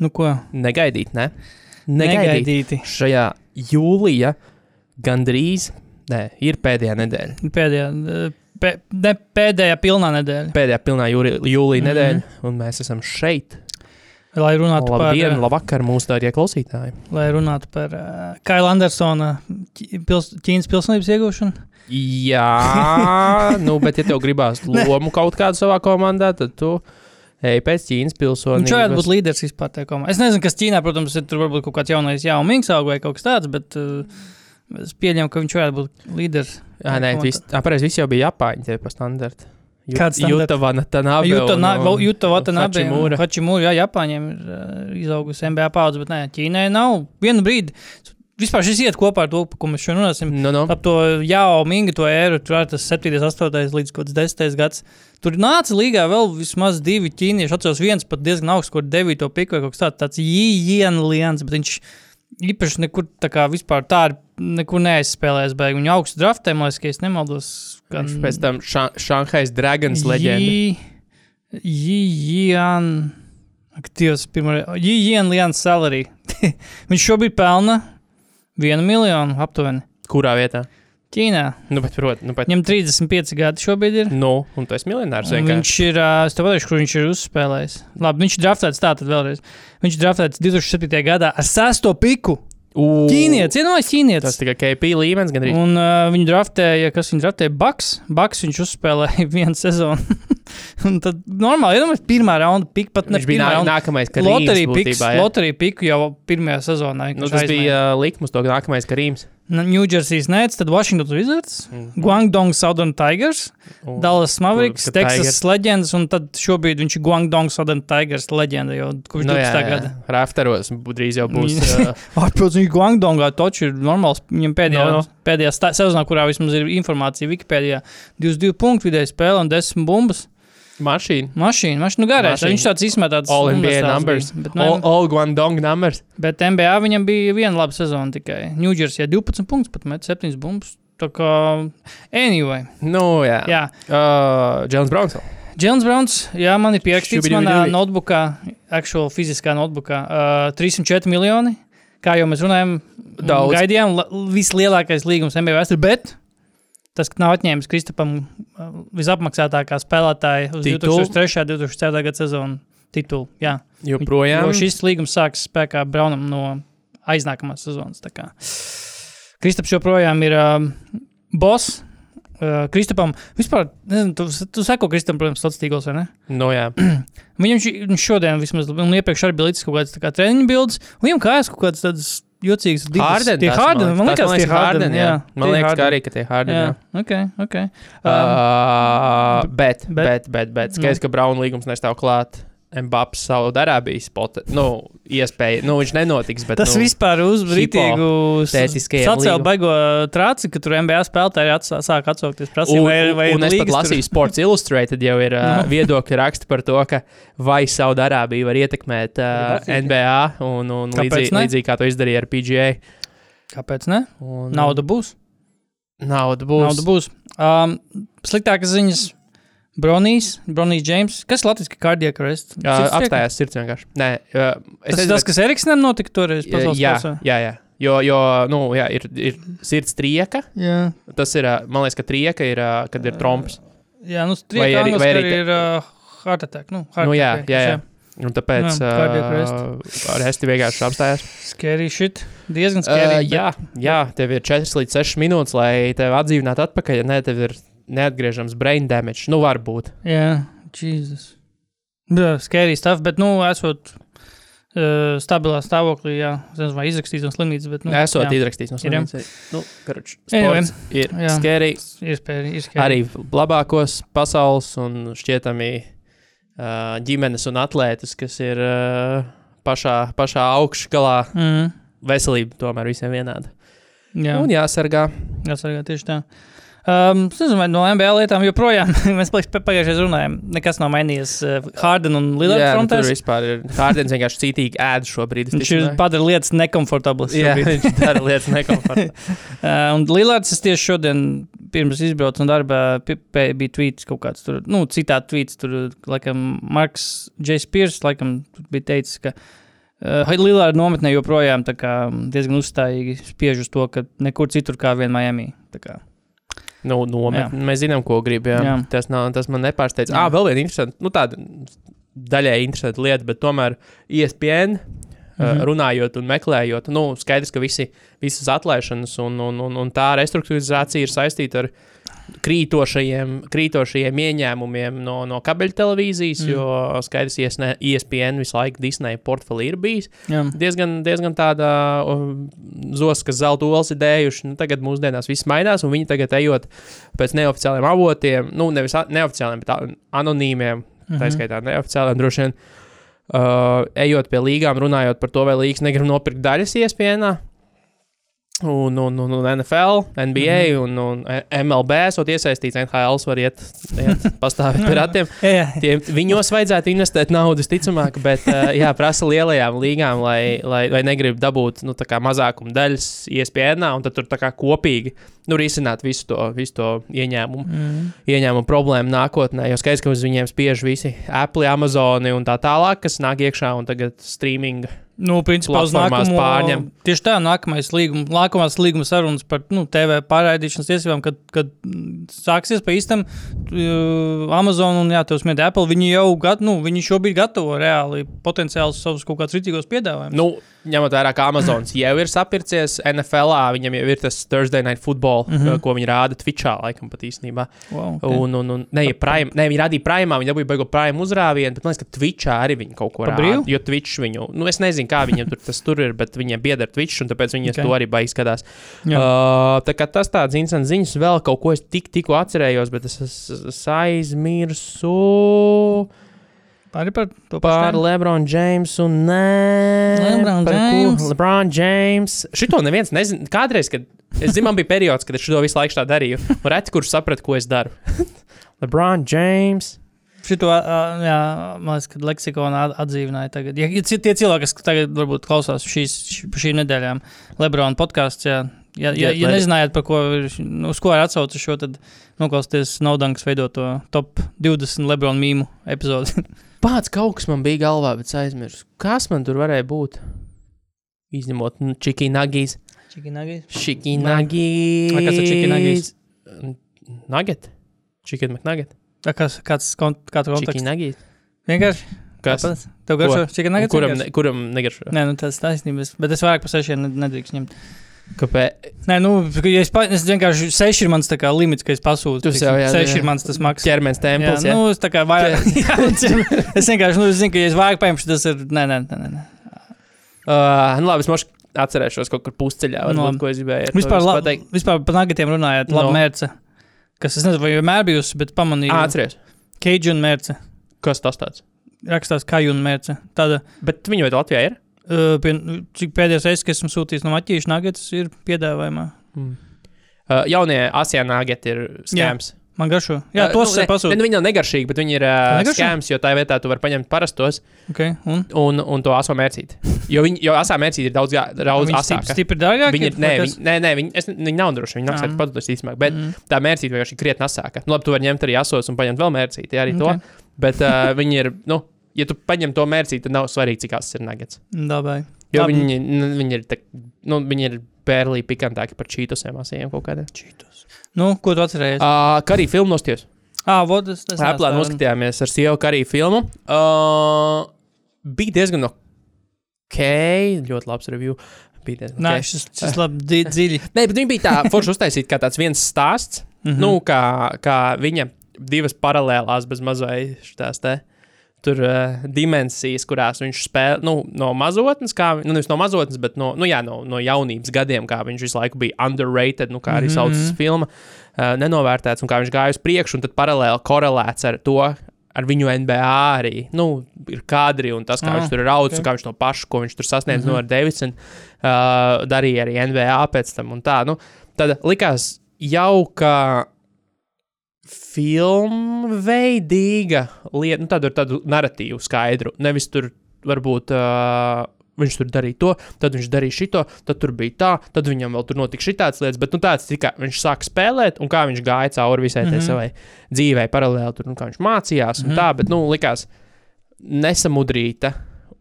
Nu, ko? Negaidīt, ne? Negaidīti. Šajā jūlijā gandrīz, nē, ir pēdējā nedēļa. Pēdējā, pē, ne, pēdējā pilnā nedēļa. Pēdējā pilnā jūri, jūlija Mhm. nedēļa, un mēs esam šeit. Lai runātu par, Labdien, eh, labvakar, mūsu dārgie klausītāji. lai runātu par uh, Kaila Andersona pils, Ķīnas pilsonības iegūšanu. Jā, nu, bet ja tev gribās lomu kaut kādu savā komandā, tad tu ej pēc Ķīnas pilsonības. Viņš varētu būt līderis vispār tajā komandā. Es nezinu, kas Ķīnā, protams, ir tur varbūt kaut kāds jaunais Mings auga vai kaut kas tāds, bet uh, es pieņemu, ka viņš varētu būt līderis. Jā, nē, viss, apreiz viss jau bija Japāņi, tie pa standarta. Jut- Kāds standarts? Juta Vanatanabe Juta, un- na, un- Juta un Watanabe, Hachimura. Hačimūra, jā, Japāņiem ir uh, izaugusi MBA paudze, bet nē, Ķīnai nav. Vienu brīdi, vispār šis iet kopā ar to, par ko mēs šodien runāsim. Nu, nu. Ap to jau mingu, to ēru, tur ir tas 7, 8 līdz kaut kāds 10 gads. Tur nāca līgā vēl vismaz divi ķīnieši. Atceros, viens pat diezgan augsts, kur 9 piku vai kaut kas tāds - tāds Jēns, bet viņš īpaši nekur tā kā vispār tā ir. Nekur neaizspēlējis, viņa augstu draftē, man liekas, ja es nemaldos. Viņš pēc tam Ša- Šanhais Dragons leģenda. Lians salary. viņš šobrīd pelna vienu miljonu aptuveni. Kurā vietā? Ķīnā. Nu, bet, protams, nu, bet, Viņam 35 gadi šobrīd ir. nu, un tu esi miljonārs. Viņš ir, es tev pateikšu, kur viņš ir uzspēlējis. Labi, viņš ir draftēts tā, tad vēlreiz. Viņš ir draftēts 2007. gadā ar sesto piku. Ū, Ķīnietis, Tas ķīnietis. tikai KP līmenis gandrīz. Un uh, viņu draftēja, kas viņu draftēja, Baks. Baks viņš uzspēlēja vienu sezonu. un tad normāli, iedomājieties, pirmā raunda pika, pat ne Viņš bija raunda. nākamais, kas Loterija piks, būtībā. Ja? loterija piku jau pirmajā sezonā. Nu, tas bija uh, likums, to nākamais Karīms. New Jersey Nets, tad Washington Wizards, Mhm. Guangdong Southern Tigers. Un- Dallas Mavericks, Kur- Texas leģendas, un tad šobrīd viņš ir Guangdong Southern Tigers leģenda jau kopš Nu, 12. jā, gada. bū- drīz jau būs. Uh, Ārprotams, viņš Guangdongā toču ir normāls. Viņam pēdējā, No, no, no. no. pēdējā sezonā, kurā vismaz ir informācija Wikipēdijā, 22 punktu vidēji spēle un 10 bumbas. Mašīna. Mašīna, mašīna, nu. Mašīna. Viņš tāds izmetāts. All NBA numbers. bija, Bet, nu, All, all Guangdong numbers. bet NBA viņam bija viena laba sezona tikai. New Jersey 12 punktus, pat met 7 bumbas. Tā kā, anyway, Nu, jā. jā. Uh, Džons Browns. Džons Browns, jā, man ir pierakstīts Šubidubidubi. manā notebookā, actual fiziskā notebookā, uh, 304 miljoni. Kā jau mēs runājam, Daudz. gaidījām, vislielākais līgums NBA vēsturē, bet tas nav atņēmis Kristapam uh, visapmaksātākā spēlētāja uz Titulu. 2003. un 2004. gada sezonu titulu. Jā, Joprojām. jo šis līgums sāks spēkā Braunam no aiznākamās sezonas. Kristaps joprojām ir uh, boss. Uh, Kristapam vispār, nezinu, tu, tu seko Kristapam, protams, sociālos tīklos, vai ne? Nu, jā. Viņam šodien, vismaz, un iepriekš arī bija līdzīgs kaut kāds kā treniņu bildes, un viņam kājas kaut kāds tāds jocīgs. Harden. Tie Harden, man liekas, tie Harden, jā. Man liekas, ka arī ka tie Harden. Jā, Jā. ok, ok. Um, Uh, bet, bet- bet, bet, bet skaidrs, ka Brauna līgums nestāv klāt. Mbaps savu darābijas spota. Nu, iespēja. Nu, viņš nenotiks, bet. Tas nu, vispār uzbrītīgu sacēlu baigo trāci, ka tur NBA spēlētāji atsā, sāk atsaukties Un, prasību, vai, vai un es pat līgas tur- lasīju Sports Illustrated, jau ir uh, viedokļi raksti par to, ka vai Saudārābija var ietekmēt uh, Lasīju. NBA un, un līdzīgi, līdzīgi kā to izdarīja ar PGA. Kāpēc ne? Un, Nauda būs. Nauda būs. Nauda būs. Um, sliktākas ziņas. Bronijs, Bronijs Džeims. Kas Latvijas cardiac arrest? Uh, apstājās sirds vienkārši. Nē, uh, Tas es ir nezinu, tas, kas Eriksenam notika toreiz pasaules jā, kausā? jā, jā. Jo, jo nu, jā, ir, ir sirds trieka. Jā. Tas ir, man liekas, ka trieka ir, kad ir tromps. Jā, nu, Vai strīdīgi arī- vai arī ir uh, heart attack. Nu, heart Nu, jā, attack, jā, jā. Un tāpēc Jā, cardiac arrest. ar Hesti vienkārši apstājās. Scary shit. Diezgan Uh, scary. bet- jā, jā, tev ir 4 līdz 6 minūtes, lai tevi atdzīvinātu atpakaļ. Nē, tev ir neatgriežams brain damage. Nu, var būt. Jā, Jesus. Jā, scary stuff, bet, nu, esot uh, stabilā stāvoklī, jā, es nezinu, vai izrakstīs no slimnīcas, bet, nu, Esot jā, izrakstīts no Ir, jā. slimnīcas. Nu, karuč, sports ir jā. scary. iespēja, ir scary. Arī labākos pasaules un šķietami uh, ģimenes un atlētus, kas ir uh, pašā, pašā augšgalā. Mm. Veselība tomēr visiem vienāda. Jā, Un jāsargā. jāsargā tieši tā. Um, es nezinu, vai no MBA lietām joprojām mēs pag- pagājušajā reizē runājām. Nekas nav mainījies. Uh, Harden un Lillard Jā, nu, tur vispār ir. Hārdens vienkārši cītīgi ēd šobrīd. Viņš ir padara lietas nekomfortablas. Jā, šobrīd. viņš dara lietas nekomfortablas. Uh, un Lillards es tieši šodien, pirms izbraucu no darba, bija tweets kaut kāds tur, nu, citādi tweets. Tur, laikam, Marks Džejs Piers, laikam, bija teicis, ka uh, Lillards nometnē joprojām kā diezgan uzstājīgi spiež uz to, ka nekur citur kā vien Miami. Tā kā, Nu, nomet, mēs zinām, ko grib. Jā. Jā. Jā. Tas, nav, tas man nepārsteidz. Ah, vēl viena interesanta, nu, tāda daļai interesanta lieta, bet tomēr ESPN. Mm. -hmm. Runājot un meklējot, nu, skaidrs, ka visi, visas atlaišanas un, un, un, un tā restruktūrizācija ir saistīta ar krītošajiem, krītošajiem ieņēmumiem no, no kabeļtelevīzijas, Mm. mm. jo skaidrs, ka ESPN visu laiku Disneja portfelī ir bijis. jā, diezgan, diezgan tāda um, zos, kas zelta olas ir dējuši. Nu, tagad mūsdienās viss mainās, un viņi tagad ejot pēc neoficiāliem avotiem, nu, nevis neoficiāliem, bet anonīmiem, tā Mhm. skaitā neoficiāliem droši vien. Uh, ejot pie līgām, runājot par to, vai līgas negrib nopirkt daļas iespējā. Un, un, un, un NFL, NBA Mhm. un, un MLB esot iesaistīts. NHL var iet, iet pastāvēt pie ratiem. jā, jā. Tie, viņos vajadzētu investēt naudu, visticamāk, bet uh, jā, prasa lielajām līgām, lai, lai, lai negrib dabūt nu, mazākuma daļas iespējā, un tad tur kopīgi nu, risināt visu to, visu to ieņēmumu, Mm. ieņēmumu problēmu nākotnē. Jo skaidrs, ka uz viņiem spiež visi Apple, Amazon un tā tālāk, kas nāk iekšā un tagad streaming. Nu, principā uz nākamo, pārņem. tieši tā, nākamais līguma, nākamās līguma sarunas par nu, TV pārraidīšanas tiesībām, kad, kad sāksies pa īstam uh, Amazon un, jā, tev smiet Apple, viņi jau, gat, nu, viņi šobrīd gatavo reāli potenciālus savus kaut kādus rītīgos piedāvājumus. Nu, ņemot vērā, ka Amazons jau ir sapircies NFL, viņam jau ir tas Thursday Night Football, mm. -hmm. ko viņi rāda Twitchā, laikam pat īstenībā. wow, okay. Un, un, un ne, ja prime, ne, viņi radīja Prime, viņi dabūja beigu Prime uzrāvienu, bet man liekas, ka Twitchā arī viņi kaut ko rāda. Jo Twitch viņu, nu es nezinu, kā viņiem tur tas tur ir, bet viņiem biedra Twitch, un tāpēc viņi Okay. to arī baigi skatās. Jā. Uh, tā kā tas tāds interesants ziņas, vēl kaut ko es tik, tikko atcerējos, bet es, es, aizmirsu Arī par to par pašu. Lebronu Jamesu. Nē, LeBron par ko? James. Lebronu James. Šito neviens nezina. Kādreiz, kad es zinu, man bija periods, kad es šo visu laiku tā darīju. Reti, kurš saprata, ko es daru. Lebronu James. Šito, jā, man liekas, ka leksikona at- atdzīvināja tagad. Ja, ja tie cilvēki, kas tagad varbūt klausās šīs, š- šīm nedēļām, Lebrona podkāsts, ja, ja, ja lai- nezinājāt, par ko, ir- nu, uz ko ir atsaucis šo, tad noklausieties Naudankas veidoto top 20 Lebrona mīmu epizodi. Pats kaut kas man bija galvā, bet es aizmirsu. Kas man tur varēja būt? Izņemot nu, čikinagijas. Čikinagi? Čikinagijas. Vai kas ir chicken Nugget? Chicken McNugget. Tā Kas, kāds kon, kāds konteksts? Čikinagijas. Vienkārši. Kas? Tāpat. Tev garšo čikinagi? Kuram, ne, kuram negaršo? Nē, nu tas taisnība, es- bet es vairāk par sešiem ne- nedrīkst ņemt. Kāpēc? Nē, nu, ja es, pa, es vienkārši seši ir mans kā limits, ka es pasūtu. Tu tiksim, sev, jā, seši jā. ir mans tas maks. Ķermenis Jā, templis. Jā, nu, es tā kā vairāk. jā, es vienkārši, nu, es zinu, ka ja es vairāk paņemšu, tas ir, nē, nē, nē, nē. Uh, nu, labi, es mošu atcerēšos kaut kur pusceļā, varbūt, labi. ko es gribēju. Vispār, visu la, pateikt. vispār par nagatiem runājot, No. labi mērce. Kas, es nezinu, vai vienmēr bijusi, bet pamanīju. Atceries. Keidžu un mērce. Kas tas tāds? Rakstās Kaju un mērce. Tāda, Bet viņu vai Latvijā ir? uh, pie, cik pēdējais reizes, kad esmu sūtījis no Maķīša nagatas, ir piedāvājumā. Mm. Uh, jaunie asiāņu nāgeti ir skēms. Man garšo. Jā, Uh, tos nu, pasūtījis. ne, Viņi nav negaršīgi, bet viņi ir uh, Negaršo? skēms, jo tā vietā tu vari paņemt parastos Okay, un? un, un to aso mērcīti. Jo, viņi, jo asā mērcīte ir daudz, daudz asāka. stipri, dārgāk. Viņi ir, nē, viņi, nē, nē, viņi, es, viņi nav droši. Viņi maksā Ah. padot īstenībā. Bet Mm. tā mērcīte vienkārši ir krietni asāka. Nu, labi, tu vari ņemt arī asos un paņemt vēl mērcīti. Arī. Okay. to. Bet uh, viņi ir, nu, ja tu paņem to mērcīti, tad nav svarīgi, cik asas ir nagats. Dabai. Jo Labi. viņi, viņi ir, tā, nu, viņi ir bērlī pikantāki par čītusiem asiem kaut kādiem. Čītus. Nu, ko tu atceries? Uh, kā arī filmu nostājos. Ah, vod, es, es Apple noskatījāmies ar sievu arī filmu. Uh, bija diezgan ok, ļoti labs review. Bija diezgan Nē, ok. šis, šis labi dzi, dziļi. Nē, bet viņi bija tā forši uztaisīti kā tāds viens stāsts. Mm. Nu, kā, kā viņa divas paralēlās, bez mazliet šīs te. Tur uh, dimensijas, kurās viņš spēlē, nu, no mazotnes, kā nu, nevis no mazotnes, bet no, nu, jā, no, no jaunības gadiem, kā viņš visu laiku bija underrated, nu, kā arī Mhm. saucas filma, uh, nenovērtēts, un kā viņš gāja uz priekšu, un tad paralēli korelēts ar to, ar viņu NBA arī nu, ir kadri un tas, kā Ah, viņš tur ok. okay. kā viņš to pašu, ko viņš tur sasniedz mm -hmm. no Davidsona, uh, darīja arī NBA pēc tam. Tā, nu, tad likās jauka filmveidīga lieta, nu, tāda ar tādu narratīvu skaidru. Nevis tur varbūt. Uh, Viņš tur darīja to, tad viņš darīja šito, tad tur bija tā, tad viņam vēl tur notika šitādas lietas, bet nu, tāds tikai viņš sāka spēlēt, un kā viņš gāja cauri visai mm. -hmm. savai dzīvei, paralēli tur, nu, kā viņš mācījās, un mm -hmm. tā, bet, nu, likās nesamudrīta,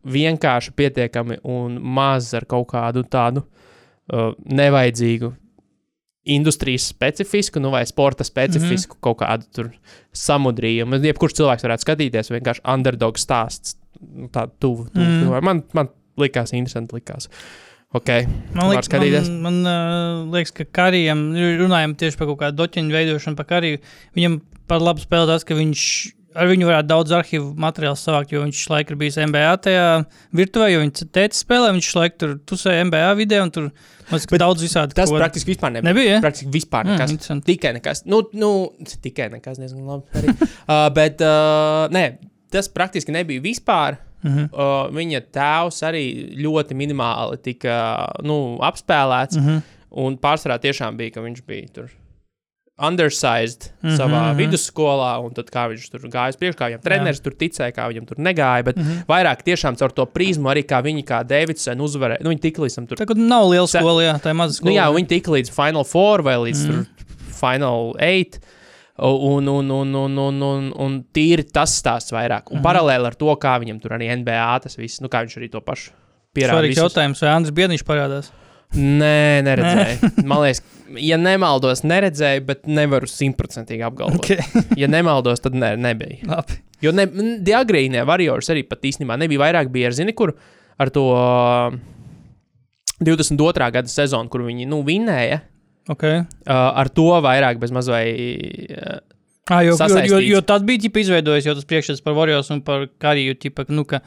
vienkārši pietiekami un maz ar kaut kādu tādu uh, nevajadzīgu industrijas specifisku, nu, vai sporta specifisku mm -hmm. kaut kādu samudrījumu. Jebkurš cilvēks varētu skatīties, vienkārši underdog stāsts, nu, tādu tuvu. tuvu Mm. mm. Man, man likās interesanti, likās. Okay. Man skatīties? man, man uh, liekas, ka Karijam, runājam tieši par kaut kādu doķiņu veidošanu, par Kariju. Viņam par labu spēlē tas, ka viņš ar viņu varētu daudz arhīvu materiālu savākt, jo viņš laikam ir bijis MBA tajā virtuvē, jo viņš teica spēlē, viņš laikam tur tusēja MBA video un tur man liekas, daudz visādi. Tas ko- praktiski vispār nebija. nebija. Ja? Praktiski vispār Mm, nekas. interesanti. tikai nekas. Nu, nu, tikai nekas diezgan labi. Arī. uh, bet, uh, nē, tas praktiski nebija vispār. Mhm. Uh, viņa tēvs arī ļoti minimāli tika nu, apspēlēts. Mm. -hmm. Un pārsvarā tiešām bija, ka viņš bija tur undersized mm -hmm. savā mhm. vidusskolā, un tad kā viņš tur gāja uz priekšu, kā viņam treneris tur ticēja, kā viņam tur negāja. Bet mm. -hmm. vairāk tiešām caur to prizmu arī kā viņi, kā Davidsons, uzvarēja. Nu, viņi tik līdz tam tur kā nav liela skola, jā, tā ir maza skola. Nu, jā, viņi tika līdz Final Four vai līdz mm. Final Eight. Un, un, un, un, un, un, un tīri tas stāsts vairāk. Un mm. paralēli ar to, kā viņam tur arī NBA tas viss, nu, kā viņš arī to pašu pierāda. Svarīgs jautājums, vai Andris Biedniņš parādās? Nē, neredzēju. Man liekas, ja nemaldos, neredzēju, bet nevaru simtprocentīgi apgalvot. Okay. Ja nemaldos, tad ne, nebija. Labi. Jo ne, Diagrīnē Warriors arī pat īstenībā nebija vairāk bija ar zini, kur ar to uh, 22. gada sezonu, kur viņi nu, vinnēja. Okay. Uh, ar to vairāk bez maz vai. Uh, Ah, jo, jo, jo, jo tad bija izveidojis jau tas priekšstats par Warriors un par Kariju. Ģipa, ka, nu, ka,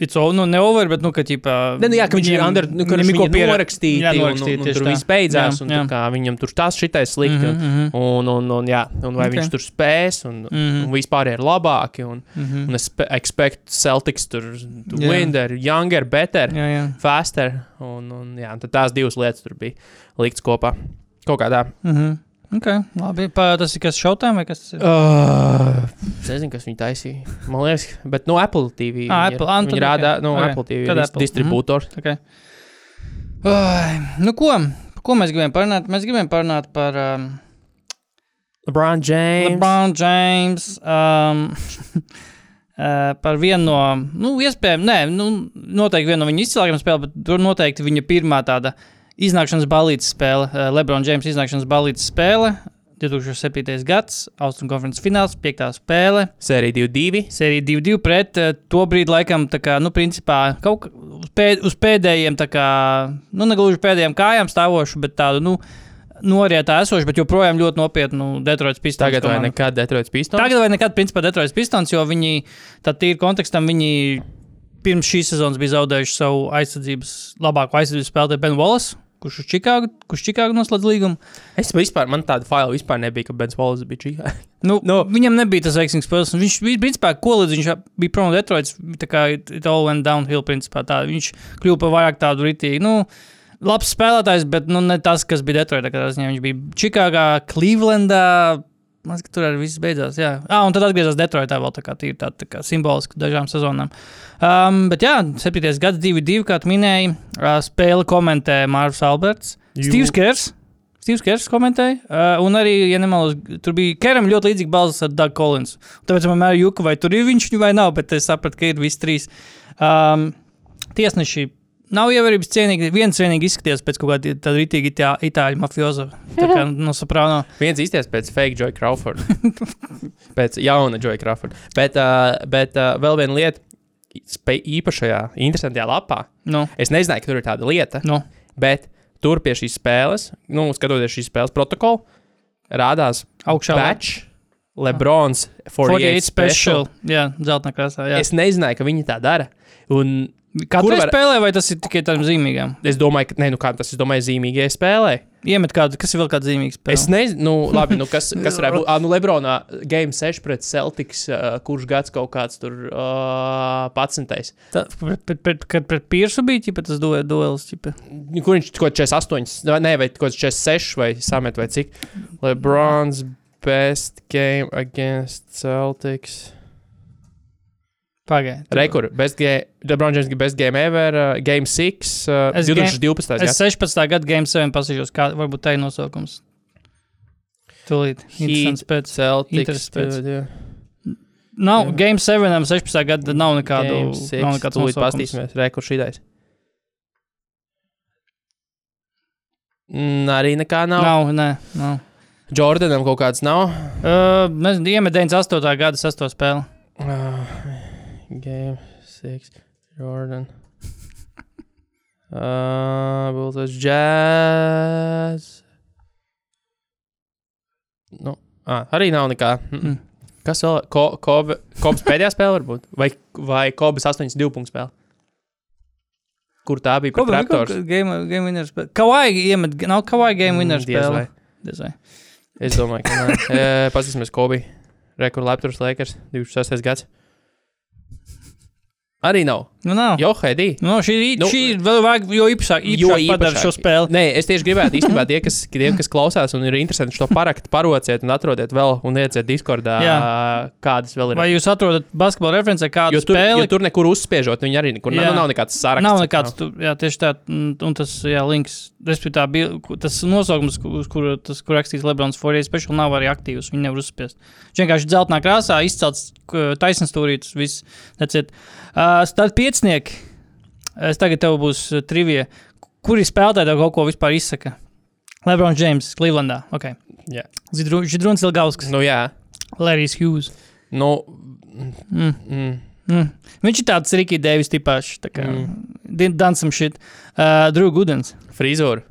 It's all, nu, ne over, bet, nu, ka, ķipā, ne, nu, jā, ka viņš ir under, nu, ka viņš ko ir norakstīti, jā, un, un, un, un tur tā. viss beidzās, Jā, un jā. kā viņam tur tas šitais slikti, Mhm, mhm. un, un, un, jā, un vai Ok. okay. viņš tur spēs, un, Mhm. un vispār ir labāki, un, Mhm. un es expect Celtics tur to Jā. win, they're younger, better. Jā, jā. faster. Un, un, jā, tad tās divas lietas tur bija liktas kopā. Kaut kādā. Mhm. Okay, labi, pa, tas ir kas šautām vai kas tas ir? Uh, es nezinu, kas viņa taisīja. Man liekas, bet no Apple TV. Ah, viņa ir- Apple, ah, nu Viņa tad rāda, ok. no Ok. Apple TV Tad ir Apple, distribūtors. Okay. Ai, nu, ko? Ko mēs gribējām parunāt? Mēs gribējām parunāt par um, LeBron James. LeBron James. Um, uh, par vienu no, nu, iespējām, nē, nu, noteikti vienu no viņa izcilākajām spēlēm, bet tur noteikti viņa pirmā tāda iznākšanas balīdzes spēle, uh, LeBron James iznākšanas balīdzes spēle. 2007. gads, Austrumā konferences fināls, piektā spēle. Sērija 2-2. Sērija 2-2 pret uh, to brīdi, laikam, tā kā, nu, principā, kaut pēd, uz pēdējiem, tā kā, nu, negluži pēdējiem kājām stāvošu, bet tādu, nu, norietā esošu, bet joprojām ļoti nopietnu Detroitas Pistons. Tagad vai komandu. nekad Detroits Pistons. Tagad vai nekad, principā, Detroitas Pistons, jo viņi, tā tīri kontekstam, viņi pirms šīs sezonas bija zaudējuši savu aizsardzības, labāko aizsardzības spēlētāju Ben Wallace. Kurš uz Čikāgu, kurš Čikāgu noslēdz līgumu? Es vispār, man tāda faila vispār nebija, ka Bens Wallace bija čī. Nu, Nu. no. Viņam nebija tas veiksmīgs un Viņš bija, principā, ko līdz viņš bija prom no Detroitas, tā kā it all went downhill, principā. Tā. Viņš kļuva par vairāk tādu ritīgi, nu, labs spēlētājs, bet nu, ne tas, kas bija Detroitā. Viņš bija Čikāgā, Clevelandā. Man liekas, ka tur arī viss beidzās. Jā, ah, un tad atgriezās Detroitā vēl tā kā, tīri tā, tā kā simboliski dažām sezonām. Um, bet jā, 7. gads, 2-2, kā tu minēji, uh, spēli komentē Mārcis Alberts. Steve's Kers. Steve's Kers komentēja. Uh, un arī, ja nemaldos, tur bija Keram ļoti līdzīga balss ar Doug Collins. Tāpēc man vienmēr juka, vai tur ir viņš vai nav, bet es sapratu, ka ir visi trīs. Um, tiesneši nav ievērības cienīgi. Viens vienīgi izskatījās pēc kaut kāda tāda rītīga itā, itāļu mafioza. Tā kā no soprāno. Viens īstais pēc fake Joy Crawford. pēc jauna Joy Crawford. Bet, uh, bet uh, vēl viena lieta, īpašajā, interesantajā lapā. Nu, Es nezināju, ka tur ir tāda lieta. nu. Bet tur pie šīs spēles, nu, skatoties šīs spēles protokolu, rādās Augšā. Batch, Lebrons 48 48 special. special. Jā, dzeltenā krāsā. Jā. Es nezināju, ka viņi tā dara. Un Katrai var- spēlē, vai tas ir tikai tādam zīmīgam? es domāju, ka, ne, nu kā tas, domāju, zīmīgajai spēlē. Iemet kādu, kas ir vēl kāds zīmīgs. Es nezinu, nu, labi, nu, kas, kas varētu būt. Ah, nu, Lebronā Game 6 pret Celtics, uh, kurš gads kaut kāds tur uh, 11. Tā, pret, pret, pret, kad pret Piersu bija ķipa, tas du- duels. Ķipa. Nu, Kur viņš kaut kāds 48, vai- ne, vai kaut kāds 46 vai samet vai cik. Lebrons best game against Celtics. Pagaidiet. Rekur, best game, LeBron James best game ever, uh, game 6, uh, Es 2012. Es gads. 16. gada Game 7 pasīšos, kā varbūt tā ir nosaukums. Tūlīt. Interesants pēc. Celtics. Pēc. jā. Nav, Jā. Game 7, 16. gada nav nekādu. Game Nav 6, nekāds tūlīt pastīsimies, rekur šitais. Mm, arī nekā nav. Nav, nē, nav. Jordanam kaut kāds nav. Uh, iemet 98. gada 6. spēli. Uh, game 6, Jordan. Uh, Bulls. Jazz. Nu, ah, arī nav nekā. Mm. Mm. Kas vēl? Ko, Kobe, Kobas pēdējā spēle varbūt? Vai, vai Kobas 82 punktu spēle? Kur tā bija? Ko Pret Raptors? Game, game winner spēle. Kawai iemet, nav Kawai game winner Mm, spēle. Diez vai. Es domāju, ka nē. E, Paskatīsimies, Kobe. Rekur Raptors Lakers 26. gads. Arī nav. Nu, nav. Jo, Heidi. Nu, šī, Nu, nu, šī vēl vajag, jo īpašāk, Jo īpašāk padara šo īpašāk. spēli. Nē, es tieši gribētu, īstenībā, tie, kas, tie, kas klausās un ir interesanti šo parakt, parociet un atrodiet vēl un ieciet Discordā, Jā. kādas vēl ir. Vai jūs atrodat basketbola referencē kādu jo tur, spēli? jo tur nekur uzspiežot, viņi arī nekur nav, nav nekāds saraksts. Nav nekāds, tu, jā, tieši tā, un tas, jā, links, respektīvi, tas nosaukums, ku- uz kuru, tas, kur rakstīts Lebrons Fourier special, nav arī aktīvs, viņi nevar uzspiest. Viņš vienkārši dzeltenā krāsā izcelts taisnstūrītis, viss, neciet. Uh, tad piecinieki, es tagad tev būs uh, trivija, kuri spēlētāji tev kaut ko vispār izsaka? Lebrons James, Clevelandā, ok. Jā. Zidru- Židruns Ilgauskas, Nu, jā. Larry's Hughes. Nu, Mm. mm, Mm. Viņš ir tāds Rikijs Deivis tipāšs. Tā kā Mm. dansam šit. Uh, Drew Gudens. frizūra.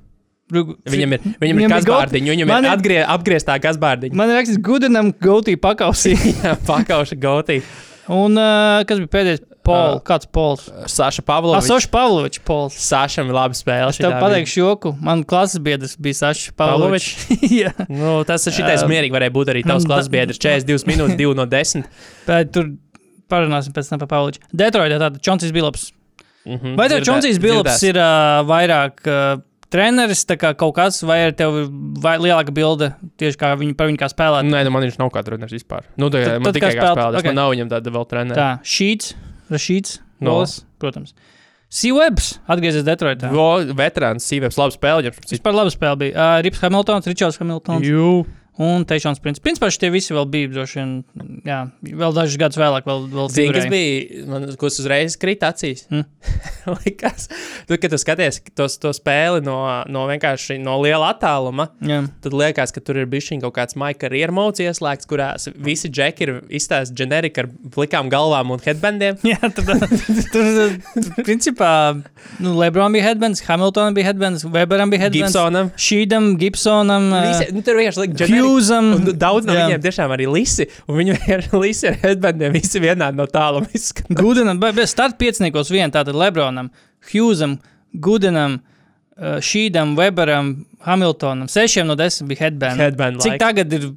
Viņam ir, viņam Viņam ir kasbārdiņa, viņam ir ir- atgrie, apgrieztā kasbārdiņa. Man rakstīts, Gudenam gautī pakausī. Pakauša gautī. Un uh, kas bija pēdējais? Paul. Uh, Kāds Pols? Saša Pavlovičs. Asošs Pavlovičs Pols. Sašam ir laba spēle. Es tev pateikšu joku. Man klases biedrs bija Sašs Pavlovičs. Bija. Nu, tas ir šitais Um, mierīgi varēja būt arī tavs klases biedrs. 42 minūtes, 2 no 10. Bet tur parunāsim pēc tam par Pavloviču. Detroitā tāda Čonsijas Bilops. Mhm, Vai tev Čonsijas dzirdēts. ir uh, vairāk uh, treneris, kā kaut kas, vai ir tev vai lielāka bilde tieši kā viņu, par viņu kā spēlētāju? Nē, nu man viņš nav kā treneris vispār. Nu, tā, Tad- man tad tikai kā kā spēlēt- spēlētājs. ok. Man nav viņam tāda vēl trenera. Tā, Šīts, Rašīts, No. Nolas, protams. Sīvebs atgriezies Detroitā. Veterāns, Sīvēps, labi spēlē. Vispār laba spēle bija. Uh, Rips Hamiltons, Ričards Hamiltons Jū. Un Teišons Princis. Principā šie visi vēl bija droši vien, jā, vēl dažus gadus vēlāk, vēl, vēl Zini, kas bija, man, kas uzreiz krita acīs? Mm. Likās, tu, kad tu skaties tos, to spēli no, no vienkārši no liela attāluma, Jā. tad liekas, ka tur ir bijis kaut kāds maika karjeras mods ieslēgts, kurās visi džeki ir izstāstīti ģenerika ar plikām galvām un headbandiem. Jā, tad, tur, principā, nu, Lebron bija headbands, Hamiltonam bija headbands, Weberam bija headbands, Gibsonam. Šīdam, Gibsonam, Visi, nu, tur vienkārši liek Un daudz no Jā. viņiem tiešām arī lisi, viņi vienkārši lisi ar headbandiem, visi vienādi no tāluma izskatās. Gudenam, bez starta pieciniekos vien tātad Lebronam, Hughesam, Gudenam, uh, Šīdam, Weberam, Hamiltonam. Sešiem no desmit bija headband. Headband Cik like. tagad ir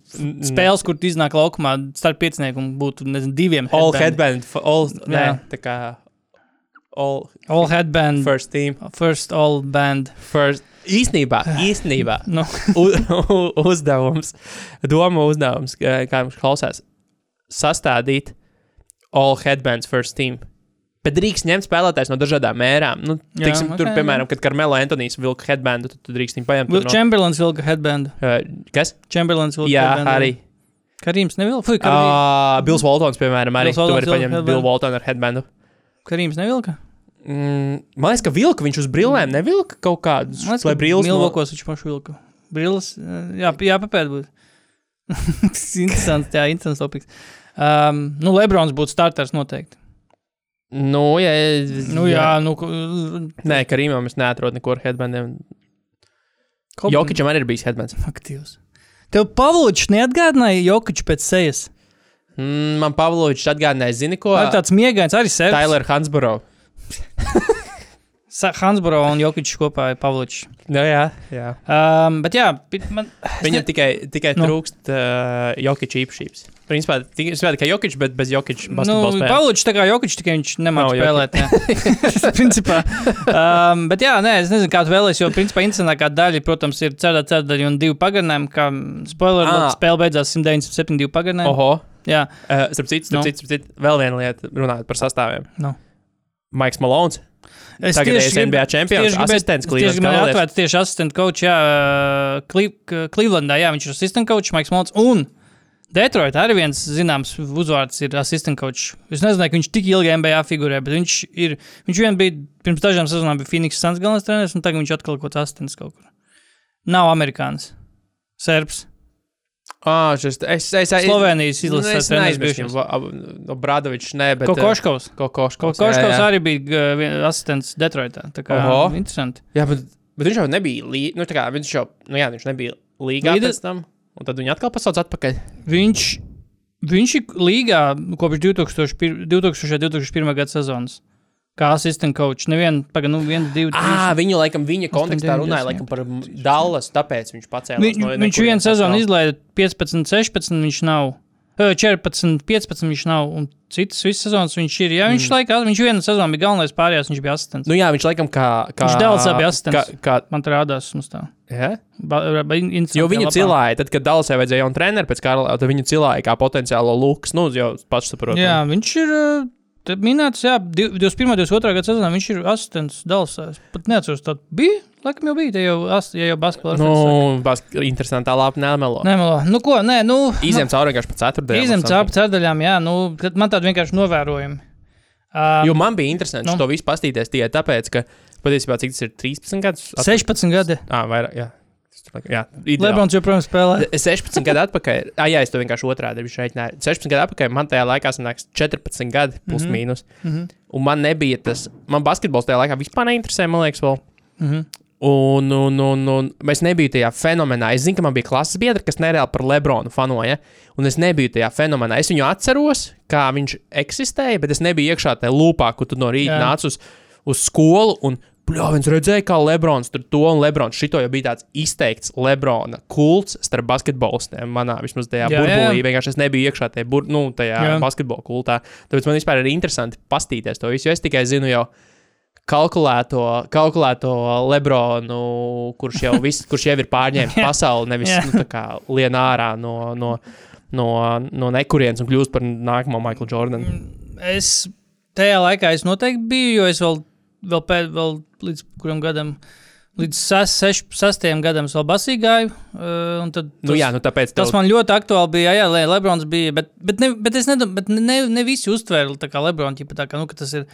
spēles, kur iznāk laukumā starp pieciniekiem būtu, nezinu, diviem All headband. headband, f- all, nē, tā kā all All headband. first team, First all band. first. Īsnībā, īsnībā Nu, u, u, uzdevums, doma uzdevums, kā kā mums klausās, sastādīt all headbands first team. Bet drīkst ņemt spēlētājs no dažādām mērām. Nu, Jā, tiksim, tur, piemēram, kad Karmelo Antonijs vilka headbandu, tad tu drīkst viņu paņemt. Will tur Chamberlains vilka headband. No, uh, kas? Chamberlains vilka Jā, headband. arī. Karīms nevilka. Fui, Karīms, Uh, Bills Waltons, piemēram, arī. Tu vari vilka paņemt headbandu. Bill Waltonu ar headbandu. Karīms nevilka. Mm, man liekas, ka vilka viņš uz brillēm nevilka kaut kādus. Man liekas, ka no- Milvokos viņš pašu vilka. Brilles, eh, jā, jā papēt būtu. interesants, jā, interesants topiks. Um, nu, Lebrons būtu starters noteikti. Nu, jā, Nu, jā, nu, ko- Nē, Karimam es neatrodu neko ar headbandiem. Kob- Jokičam arī ir bijis headbands. Aktīvs. Tev Pavlovičs neatgādināja Jokiču pēc sejas. Mm, man Pavlovičs atgādināja, zini ko? Ar tāds miegains arī sevis. Tyler Hansborough. Sa- Hansbro un Jokic kopā ir Pavličs. Nu, jā, jā. Um, bet jā, man, Viņam tikai, tikai Nu. trūkst uh, Jokic īpašības. Principā tikai Jokic, bet bez nu, basketbola spēles. Pavličs tā kā Jokic, tikai viņš nemāķi spēlēt. principā. Um, bet jā, nē, es nezinu, kā tu vēlēsies, jo principā interesantākā daļa, protams, ir ceturtā ceturdaļa un divi pagarinājumi, kā spoiler, Ah. spēle beidzās 197 divi pagarinājumi. Oho. Jā, Uh, starp citu, starp Nu. citu, starp citu, vēl viena lieta, runājot par sastāviem. Nu. Maiks Malons. Es Tagadējais grib- NBA čempions, tieši gribēju- asistents Cleveland gribēju Cavaliers. atvērt tieši asistentu coach, jā, Clevelandā, jā, viņš ir asistentu coach, Maiks Molts, un Detroit arī viens zināms uzvārds ir asistentu coach. Es nezināju, ka viņš tik ilgi NBA figurē, bet viņš ir, viņš vien bija, pirms dažām sezonām bija Phoenix Suns galvenais treneris, un tagad viņš atkal kaut kāds asistents kaut kur. Nav amerikānis. Serbs. Ah, šis, es, es, es, Slovenijas Nu, izlases es treneris. Obradovičs, nē, bet. Kokoškovs. Kokoškovs. Kokoškovs arī bija uh, asistents Detroitā. Tā kā Oho. interesanti. Jā, bet, bet viņš jau nebija līdzi. Nu, tā kā viņš jau, nu jā, viņš nebija līgā Līdz- pēc tam. Un tad viņi atkal pasauc atpakaļ. Viņš, viņš ir līgā kopš 2001. 2000. 2001. gada sezonas. Kā asistent coach. Nevienu, pagaidi, nu, vienu, divu, Ah, viņu laikam viņa kontekstā runāja laikam par Dallas, tāpēc viņš pacēlās. Vi, no viņš vienu sezonu izlaiž 15, 16. Viņš nav. Ö, 14, 15 viņš nav, un citas visas sezonas viņš ir. Jā, viņš mm. laikā, viņš vienu sezonu bija galvenais pārējās, viņš bija asistents. Nu, Nu jā, viņš laikam kā. kā Viņš Dallasā bija Kā, asistents. kā, Man tur rādās, mums tā. ja? Ba, ba, Jo viņu cilāja, tad, kad Dallasai vajadzēja jaunu treneru pēc kara, tad viņu cilāja kā potenciālo luks. Nu, jau pats saprot. Jā, viņš ir. ā, te Minēts, jā, div- 21. un 22. gada sezonā viņš ir asistents Dallasā. Es pat neatceros, tādu bija. Laikam jau bija, tie jau, as- ja jau basketbolā. Nu, bas, interesantā lapa nemelo. Nē, melo. Nu, ko, nē, nu. Izņem cauri vienkārši pa ceturtdienām. Izņem cauri ceturdaļām, jā, nu, tad man tādi vienkārši novērojumi. Uh, Jo man bija interesanti Nu. nu. to visu pastīties tikai tāpēc, ka patiesībā cik tas ir 13 gadus? 16 gadi. Ah, vairāk, jā. Jā. Lebrons joprojām spēlē. 16 gadu atpakaļ, ah, jā, es to vienkārši otrādi viņš reiķināju. 16 gadu atpakaļ man tajā laikā sanāks 14 gadi, plus mm -hmm. mīnus. Mm -hmm. Un man nebija tas, man basketbols tajā laikā vispār neinteresēja, man liekas, vēl. Mm -hmm. Un, un, un, un es nebiju tajā fenomenā. Es zinu, ka man bija klases biedri, kas nereāli par Lebronu fanoja. Un es nebiju tajā fenomenā. Es viņu atceros, kā viņš eksistēja, bet es nebiju iekšā tajā lūpā, kur tu no rīta nāc uz, uz skolu. Un, Pļāvins redzēja, kā Lebrons tur to un Lebrons šito jau bija tāds izteikts Lebrona kults starp basketbolistiem. Manā vismaz tajā Jā, jā, jā. burbulī vienkārši es nebiju iekšā tajā, bur, nu, tajā Jā. basketbola kultā. Tāpēc man vispār ir interesanti pastīties to visu. jo Es tikai zinu jau kalkulēto, kalkulēto Lebronu, kurš jau, vis, kurš jau ir pārņēmis pasauli, nevis nu, tā kā lien ārā no, no, no, no nekurienes un kļūst par nākamo Michael Jordanu. Es tajā laikā es noteikti biju, jo es vēl, vēl, pēd, vēl līdz kuram gadam, līdz ses, seš, sestajam gadam es vēl basī gāju. Uh, un tad Nu, jā, nu tāpēc Tas tev, man ļoti aktuāli bija. Jā, jā Lebrons bija. Bet, bet, ne, bet es nedomāju, bet ne, ne, ne visi uztvēra Lebrons. Ķipa, tā kā, nu, tas ir.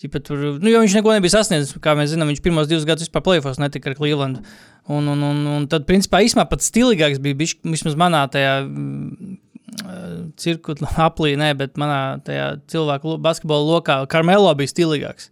Ķipa, tur, nu, jo viņš neko nebija sasniedzis. Kā mēs zinām, viņš pirmos divus gadus vispār plēfos netika ar Cleveland. Un, un, un, un tad, principā, īstenībā pats stilīgāks bija bišķi, vismaz manā tajā. mm, Cirku aplī, nē, bet manā tajā cilvēku basketbola lokā Karmelo bija stilīgāks.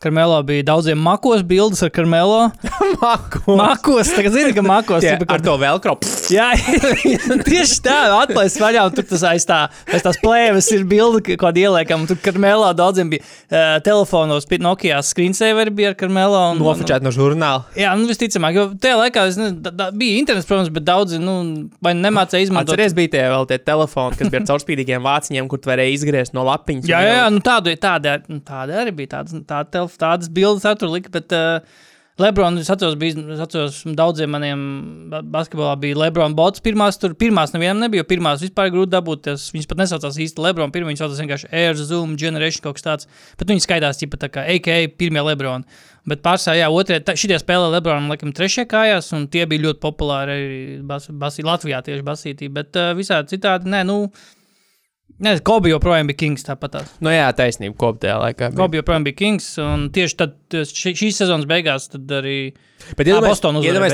Karmelo bija daudziem makos bildes ar Karmelo. Makos. Makos, tagad zini, ka makos tipa, ar to velkro. Jā, tieši tā, atlaist vaļā, un tur tas aiz, tā, aiz tās plēves ir bilde, ko ieliekam. Tur Karmelā daudziem bija uh, telefonos, pie Nokia screensaveri bija ar un, Nofočēt no žurnāla. jā, nu visticamāk, jo tajā laikā nezinu, da, da, bija internets, protams, bet daudzi, nu, vai nemācēja izmantot. Atceries, bija tie vēl tie telefoni, kas bija ar caurspīdīgiem vāciņiem, kur tu varēji izgriezt no lapiņas. Jā, jā, jā nu tāda, tāda, tāda arī bija. Tādas, tā, telef, tādas bildes tur lika. Bet, uh, Lebrons, es atceros, bija, es atceros, daudziem maniem ba- basketbolā bija Lebrons bots. Pirmās, tur pirmās nevienam nebija, jo pirmās vispār grūti dabūt. Viņas pat nesaucās īsti Lebrons. Pirmā viņas saucās vienkārši Air Zoom Generation kaut kas tāds. Bet viņi skaitās, ķipa, tā kā AKA pirmie Lebroni. Bet pārsvarā, jā, otrie, tā, šitie spēlē Lebronam, laikam, trešajā kājās, un tie bija ļoti populāri arī bas, basī, Latvijā tieši basītī. Bet uh, visādi citādi, nē, nu, Nē, Kobe joprojām bija Kings tāpat. Nu jā, taisnība kopā tajā laikā. bija. Kobe joprojām bija Kings. Un tieši tad, ši- šīs sezonas beigās, tad arī. Bet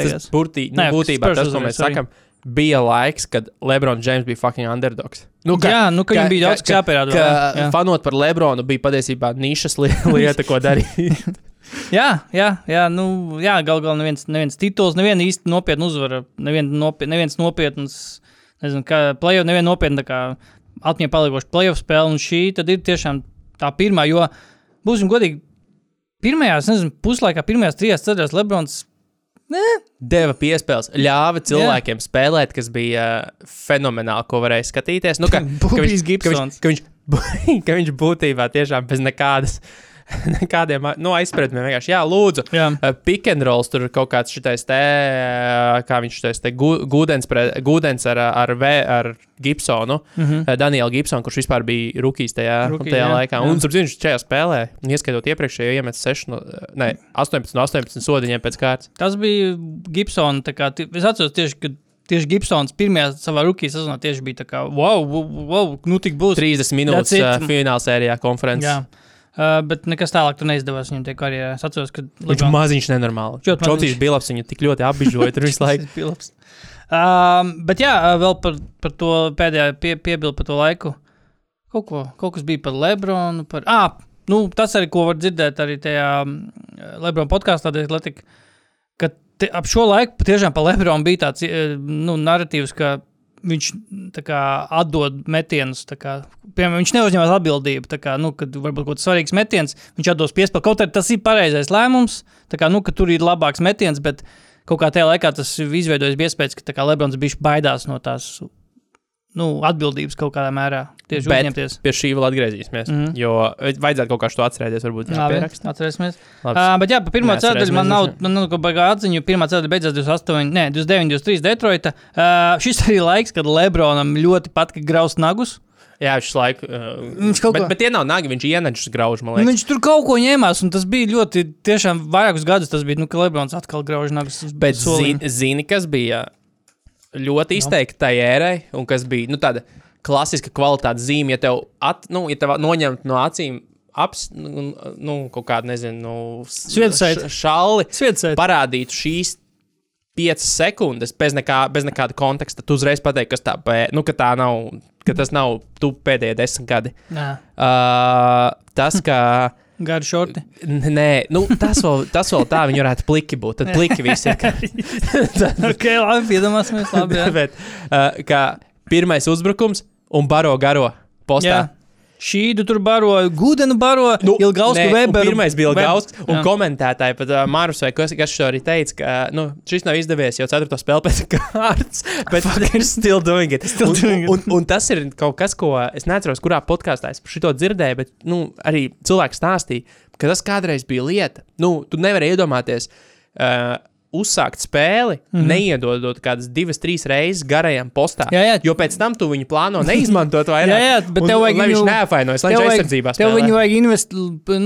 beigās. tas burtī, nu, Nē, būtībā tas, ko mēs sakam, bija laiks, kad Lebrons Džeims bija fucking underdogs. Nu, Jā, nu, ka viņam bija daudz, kas jāpierāda Ka jā. fanot par Lebronu bija patiesībā nišas li- lieta, ko darīt. Jā, jā, jā, nu, jā gal galā neviens, neviens tituls, neviena īsti nopietna uzvara, nevien nopietn, neviens nopietns, nezinu, kā play, neviena nopietna, kā atmiņā paliekoša playoff spēle. Un šī ir tiešām tā pirmā, jo būsim godīgi. pirmajās, nezinu, puslaikā, pirmajās trijās ceturtajās Lebrons. Deva piespēles, ļāva cilvēkiem Jā. spēlēt, kas bija uh, fenomenāli, ko varēja skatīties. Nu, ka, ka, viņš, ka, viņš, ka, viņš, ka viņš būtībā tiešām bez nekādas. Nekādiem nu, aizspriedumiem vienkārši, jā, lūdzu. Jā. Uh, pick and rolls tur kaut kāds šitais te, uh, kā viņš šitais te, gu- gūdens, pre, gūdens ar, ar, v, ar Gibsonu, mm. -hmm. Danielu Gibsonu, kurš vispār bija rookies tajā, Rookie, tajā jā, laikā. jā. Un, starp citu, viņš šajā spēlē, ieskaitot iepriekšējo, iemet 6, no, ne, 18 no 18 sodiņiem pēc kārtas. Tas bija Gibsons. Es atceros tieši, ka tieši Gibsons pirmajā savā rookie sezonā tieši bija tā kā, wow, wow, wow nu tik būs. 30 minūtes it. uh, finālsērijā konferences. Jā. Uh, bet nekas tālāk tur neizdevās viņam tajā karjerā. Es atceros, ka Viņš ir maziņš, nenormāli. Maziņš. Čotīs Bilaps viņu tik ļoti apbižoja tur visu laiku. Um, bet jā, uh, vēl par, par to pēdējā pie, piebildu par to laiku. Kaut, ko, kaut kas bija par Lebronu. Par, ah, nu, tas arī, ko var dzirdēt arī tajā mm, Lebrona podkāstā, ka te, ap šo laiku patiešām par Lebronu bija tāds eh, nu, narratīvs, ka viņš kā, atdod metienus. Kā, piemēram, viņš neuzņemas atbildību. Kā, nu, kad varbūt kaut kāds svarīgs metiens, viņš atdos piespēli. Kaut arī tas ir pareizais lēmums, kā, nu, ka tur ir labāks metiens, bet kaut kā tajā laikā tas izveidojas iespējas, ka Lebrons bija baidās no tās nu, atbildības kaut kādā mērā. Tieši Bet uzņemties. pie šī vēl atgriezīsimies. Mm. -hmm. Jo vajadzētu kaut kā šo atcerēties, varbūt Labi, jāpieraksta. atcerēsimies. Labi. Uh, bet jā, par pirmā ceturdaļu man nav, man nav kaut kāda atziņa. Pirmā ceturdaļa beidzās 28, ne, 29, 23 Detroita. Uh, šis arī laiks, kad Lebronam ļoti patika graust nagus. Jā, šis laiks. Uh, Viņš kaut bet, ko- bet tie nav nagi, viņš ienaidžas grauž, Nu, viņš tur kaut ko ņēmās, un tas bija ļoti, tiešām vairākus gadus tas bija, nu, ka Lebrons atkal grauž nagus. Bet zini, zini, kas bija ļoti izteikti tai ērai, un kas bija nu, tāda klasiska kvalitātes zīme, ja tev, at, nu, ja tev noņemt no acīm aps, nu, nu, kaut kādu, nezinu, nu, s- Sviedrsaiti. š- šalli, Sviedrsaiti. parādītu šīs. 5 sekundes bez, nekā, bez nekāda konteksta. Tu uzreiz pateiksi, kas tā, nu, ka tā nav, ka tas nav tu pēdējie desmit gadi. Jā, Uh, tas, ka. Gari šorti. Nē, nu, tas, vēl, tas vēl tā, viņi varētu pliki būt. Tad pliki visi ir. ka- ok, labi, iedomāsimies, labi. Bet, uh, kā pirmais uzbrukums un baro garo postā. jā. Šī tu tur baro, Gudenu baro, nu, Ilgausku Weberu. Pirmais bija Ilgausks, un jā. komentētāji pat uh, Mārus vai kas, kas šo arī teica, ka nu, šis nav izdevies jau ceturto spēli pēc kārtas, bet ir still doing it. Still un, doing it. Un, un, un tas ir kaut kas, ko es neatceros, kurā podkāstā es par šito dzirdēju, bet nu, arī cilvēks stāstīja, ka tas kādreiz bija lieta. Nu, tu nevari iedomāties. Uh, Uzsākt spēli, mm -hmm. neiedodot kādas divas, trīs reizes garajam postā. Jā, jā. Jo pēc tam tu viņu plāno neizmantot vairāk. Jā, jā, bet un, tev vajag lai viņš neapvainojas, lai Tev viņš aizsardzībā Tev spēlē. viņu vajag invest,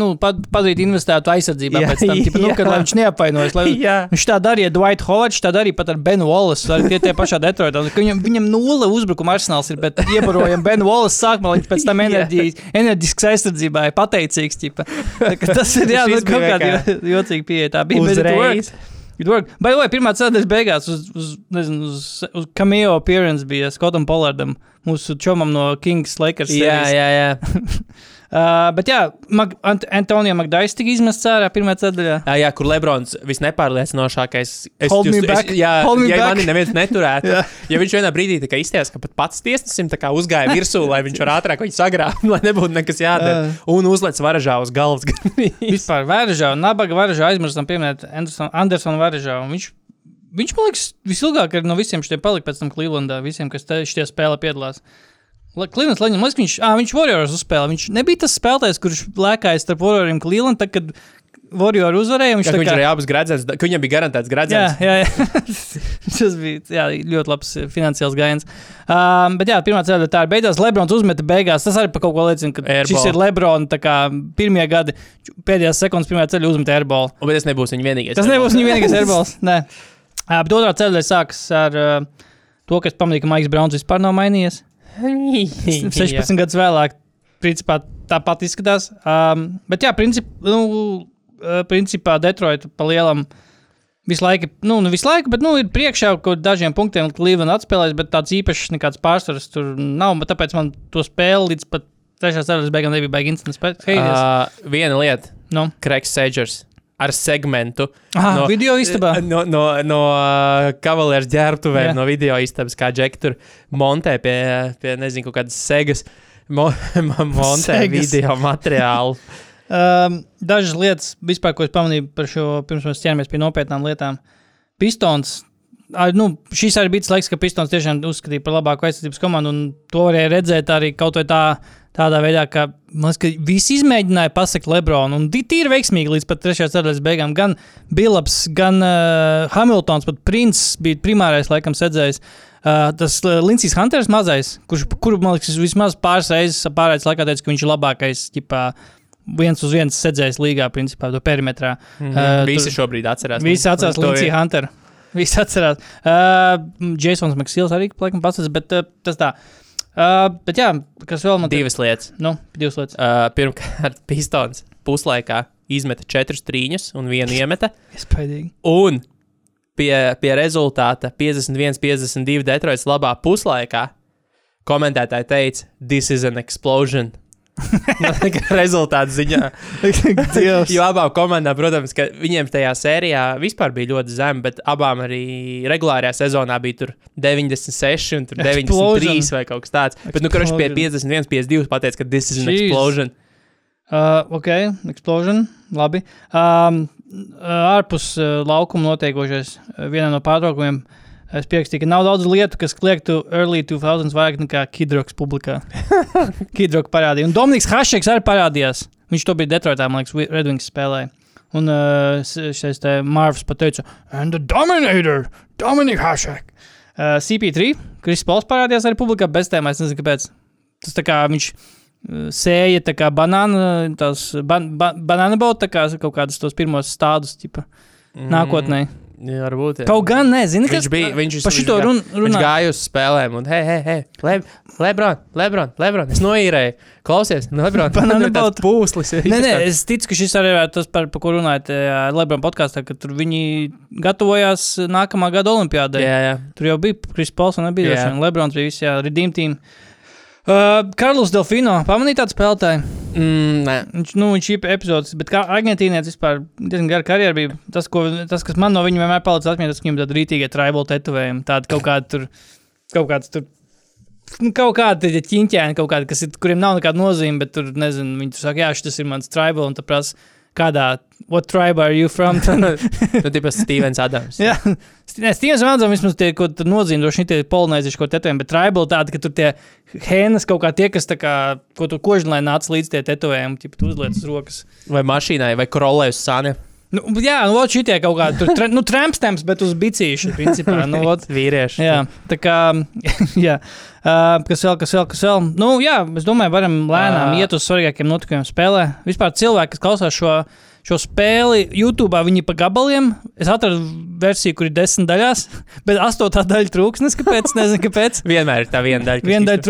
nu, pad, padarīt investētu aizsardzībā Jā, pēc tam. Tipa, nu, kad, viņš neapvainojas. Lai, viņš tā darīja Dwight Howard, tā darīja pat ar Benu Wallace. Arī tie, tie pašā Detroitā. Viņam, viņam nulle uzbrukuma arsenāls ir, bet iebarojam Benu Wallace sākumā, viņš pēc tam enerģijas, enerģisks aizsardzībā ir pateicīgs. Kā Tas ir jā, nu, kaut kāda jocīga pieeja. Tā bija bet it worked. Uzreiz. It worked. By the way, pirmā ceturtdaļa beigās uz, uz, nezinu, uz, uz cameo appearance bija Skotam Pollardam, mūsu čomam no Kings Lakers. Jā, sērijas. jā, jā. Uh, bet jā, Mag Ant Antonija Magdais tika izmests ārā pirmā ceturtajā. Jā, jā, kur Lebrons visnepārliecinošākais. Es, Hold back. Es, jā, Hold ja back. mani neviens neturētu. Ja viņš vienā brīdī izties, ka pat pats tiesnesim uzgāja virsū, lai viņš var ātrāk viņu sagrābt, lai nebūtu nekas jādara. Jā. Un uzlec varažā uz galvas. Vispār Vēržā, Nabaga Vēržā aizmirstam pieminēt Andersonu Anderson Vēržā. Viņš, viņš, man liekas, visilgāk no visiem šiem palika pēc tam Clevelandā, visiem, kas te šitie spēlē piedalās. Man liekas, viņš, ah, viņš Warriors uzspēlē. Viņš nebija tas spēlētājs, kurš lēkāja starp Warrioriem Cleveland, tad, kad Warriors uzvarēja. Viņš, Ka tā viņš kā- arī abas gradzens, ka viņam bija garantēts Jā, gradzens. jā, jā. tas bija jā, ļoti labs eh, finansiāls gājiens. Um, bet, jā, pirmā ceļā tā ir beidzās. Lebrons uzmeta beigās. Tas arī par kaut ko liecina, ka Airball. šis ir Lebrons. Pirmie gadi, pēdējās sekundes, pirmā ceļā uzmeta airball. Un, bet tas nebūs viņa vienīgais. Tas nebūs viņa vienīgais airballs. Nē, uh, bet otrā ceļā sākas ar uh, to, kas pamanīja, ka Maiks Browns vispār nav mainījies. 16 gadus vēlāk, principā tāpat izskatās. Um, bet, jā, princip, nu, uh, principā Detroit pa lielam. Visu laiku, nu, ne visu laiku, bet nu, ir priekšā kaut kādiem dažiem punktiem, kad Cleveland atspēlēs, bet tāds īpašs nekāds pārsvars tur nav. bet Tāpēc man to spēli līdz pat trešās ceļā beigām nebija baigi instants. Uh, viena lieta, no. Kreks Sedgers ar segmentu. ah, no, video istabā. No, no, no uh, kavalieru ģērbtuvēm, Jā. no video istabas, kā Džek tur montē pie, pie nezinu, kaut kādas segas, mo- montē Segas. video materiālu. Um, dažas lietas, vispār, ko es pamanīju par šo, pirms mēs ķeramies pie nopietnām lietām. Pistons. Nu, šis arī bija tas laiks, kad Pistons tiešām uzskatīja par labāku aizsardzības komandu, un to varēja redzēt arī kaut vai tā, tādā veidā, ka, liekas, ka visi izmēģināja pasakt Lebronu, un tīri veiksmīgi līdz pat trešajās sadaļas beigām. Gan Bilaps, gan uh, Hamiltons, pat Princis bija primārais, laikam, sedzējis. Uh, tas uh, Lincijs Hunters mazais, kurš, kuru, man liekas, vismaz pāris reizes pārējais laikā teica, ka viņš ir labākais, ģipā, viens uz viens sedzējis līgā, principā, to perimetrā. Mhm. Uh, Visi tur- šobrīd atcerās. Visi atcerās vien- Hunteru. Visi atcerās. Uh, Jasons Maksils arī, laikam, pats, bet uh, tas tā. Uh, bet jā, kas vēl man Divas lietas. Nu, divas lietas. Uh, pirmkārt, Pistons puslaikā izmeta četrus trīņus un vienu iemeta. Iespaidīgi. Un pie, pie rezultāta 51, 52 Detroits labā puslaikā komentētāji teica, This is an explosion. Rezultātu ziņā. Jo abām komandām, protams, ka viņiem tajā sērijā vispār bija ļoti zemi, bet abām arī regulārajā sezonā bija tur 96 un tur 93 Explosion. vai kaut kas tāds. Bet, nu, kurš pie Explosion. 51, 52 pateica, ka this is an Jeez. explosion. Uh, ok, explosion. Labi. Um, uh, ārpus uh, laukuma notiekošais uh, vienā no pārtraukumiem. Es pierakstīju, ka nav daudz lietu, kas kliegtu early 2000s vairāk nekā Kidroks publikā. Kidroks parādīja. Un Dominiks Hašeks arī parādījās. Viņš to bija Detroitā, man liekas, Wi- Red Wings spēlēja. Un uh, šis te Marvs pateica, and the Dominator, Dominik Hašek. Uh, CP3, Kris Pauls parādījās arī publikā bez tēmā, es nezinu, kāpēc. Tas tā kā viņš uh, sēja tā kā banāna, tās ban, ba, banāna bauda, tā kā kaut kādus tos pirmos stādus, tipa, nākotnē. Jā, varbūt. jā. Kaut gan, nezinu, Viņš bija. Viņš, par viņš šito gā- run, Viņš runā. gāja uz spēlēm, un, hei, hei, hei, Le, Lebron, Lebron, Lebron, es noīrēju. Klausies, Lebron, man ir tāds pūslis. Nē, nē, es ticu, ka šis arī ir tas, par, par ko runājat Lebrona podkāstā, ka tur viņi gatavojās nākamā gada olimpiādai. Jā, jā. Tur jau bija Kris Pauls un nebija yeah. Lebrons, bija visi, jā, Redeem Team. Uh, Karls Delfino, pamanīja tādu spēlētāju. Mm, nē. Viņš, nu, viņš ir epizodes, bet kā argentīnietis vispār diezgan gara karjera bija. Tas, ko, tas, kas man no viņa vienmēr palicis atmiņā, tas, ka viņam tāda rītīga tribal tetovējuma, tāda kaut kāda tur, kaut kāds tur. Nu, kaut kāda ķīņķēna, kaut kāda, kas ir, kuriem nav nekāda nozīme, bet tur, nezinu, viņi tur saka, jā, šis ir mans tribal, un tā prasa, kādā, what tribe are you from? Nu, tipas Stevens Adams. Jā, Nē, Stīvens Vandzam vismaz tie, ko tur nozīmē, droši vien tie polonēzieši, ko tetovējumi, bet tribal tādi, ka tur tie hēnas kaut kā tie, kas tā kā, ko tur kožlai nāca līdz tie tetovējumi, tipu tu uzliec uz rokas. Vai mašīnai, vai krolē uz sāni. Nu, jā, nu, vot šitie kaut kādi, tre, nu, trampstems, bet uz bicīšu, principā, nu, vot. Vīrieši. Jā, tā kā, jā, uh, kas vēl, kas vēl, kas vēl. Nu, jā, es domāju, varam lēnām Ā. iet uz svarīgākiem notikumiem spēlē. Vispār cilvēki, kas klausās šo, šo spēli YouTube, viņi pa gabaliem. Es atradu versiju, kur ir desmit daļās, bet astotā daļa trūks. Nezinu, kāpēc. Nezinu, kāpēc. Vienmēr ir tā viena daļa. Viena daļa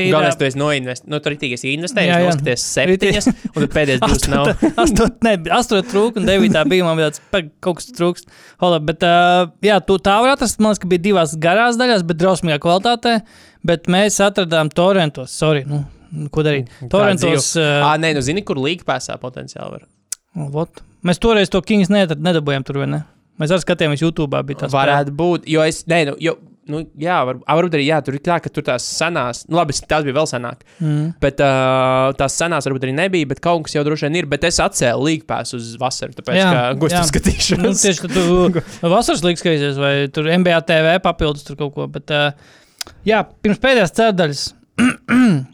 ir, Galvenais, tu esi noinvestējis, nu, tur tikai investējis, noskaties septiņas, un tad pēdējais divas nav. Astot, ne, astot trūka, un devītā bija man tāds, "Pag, kaut kas trūkst. Hold up, bet, uh, jā, tu tā var atrast, man liekas, ka bija divās garās daļās, bet drausmīgā kvalitātē. Bet mēs atradām torrentos, sorry, nu, ko darīt. Torrentos, uh, Ah, nē, nu, zini, kur līga pēsā potenciāli var. Nu, vot. mēs toreiz to Kings nedabūjām tur, vai ne? Mēs arī skatījāmies YouTube. Varētu būt, jo es, nē, nu, jo, nu, jā, var, varbūt arī, jā, tur ir tā, ka tur tās senās, nu, labi, tās bija vēl senāk, Mm. bet uh, tās senās varbūt arī nebija, bet kaut kas jau droši vien ir, bet es atcēlu līgu pēsu uz vasaru, tāpēc, Jā, ka gūstu jā. skatīšanos. Nu, tieši tad tu vasaras līnijas skaties, vai tur MBA TV papildus tur kaut ko. Bet, uh, jā, pirms pēdējās ceturdaļas.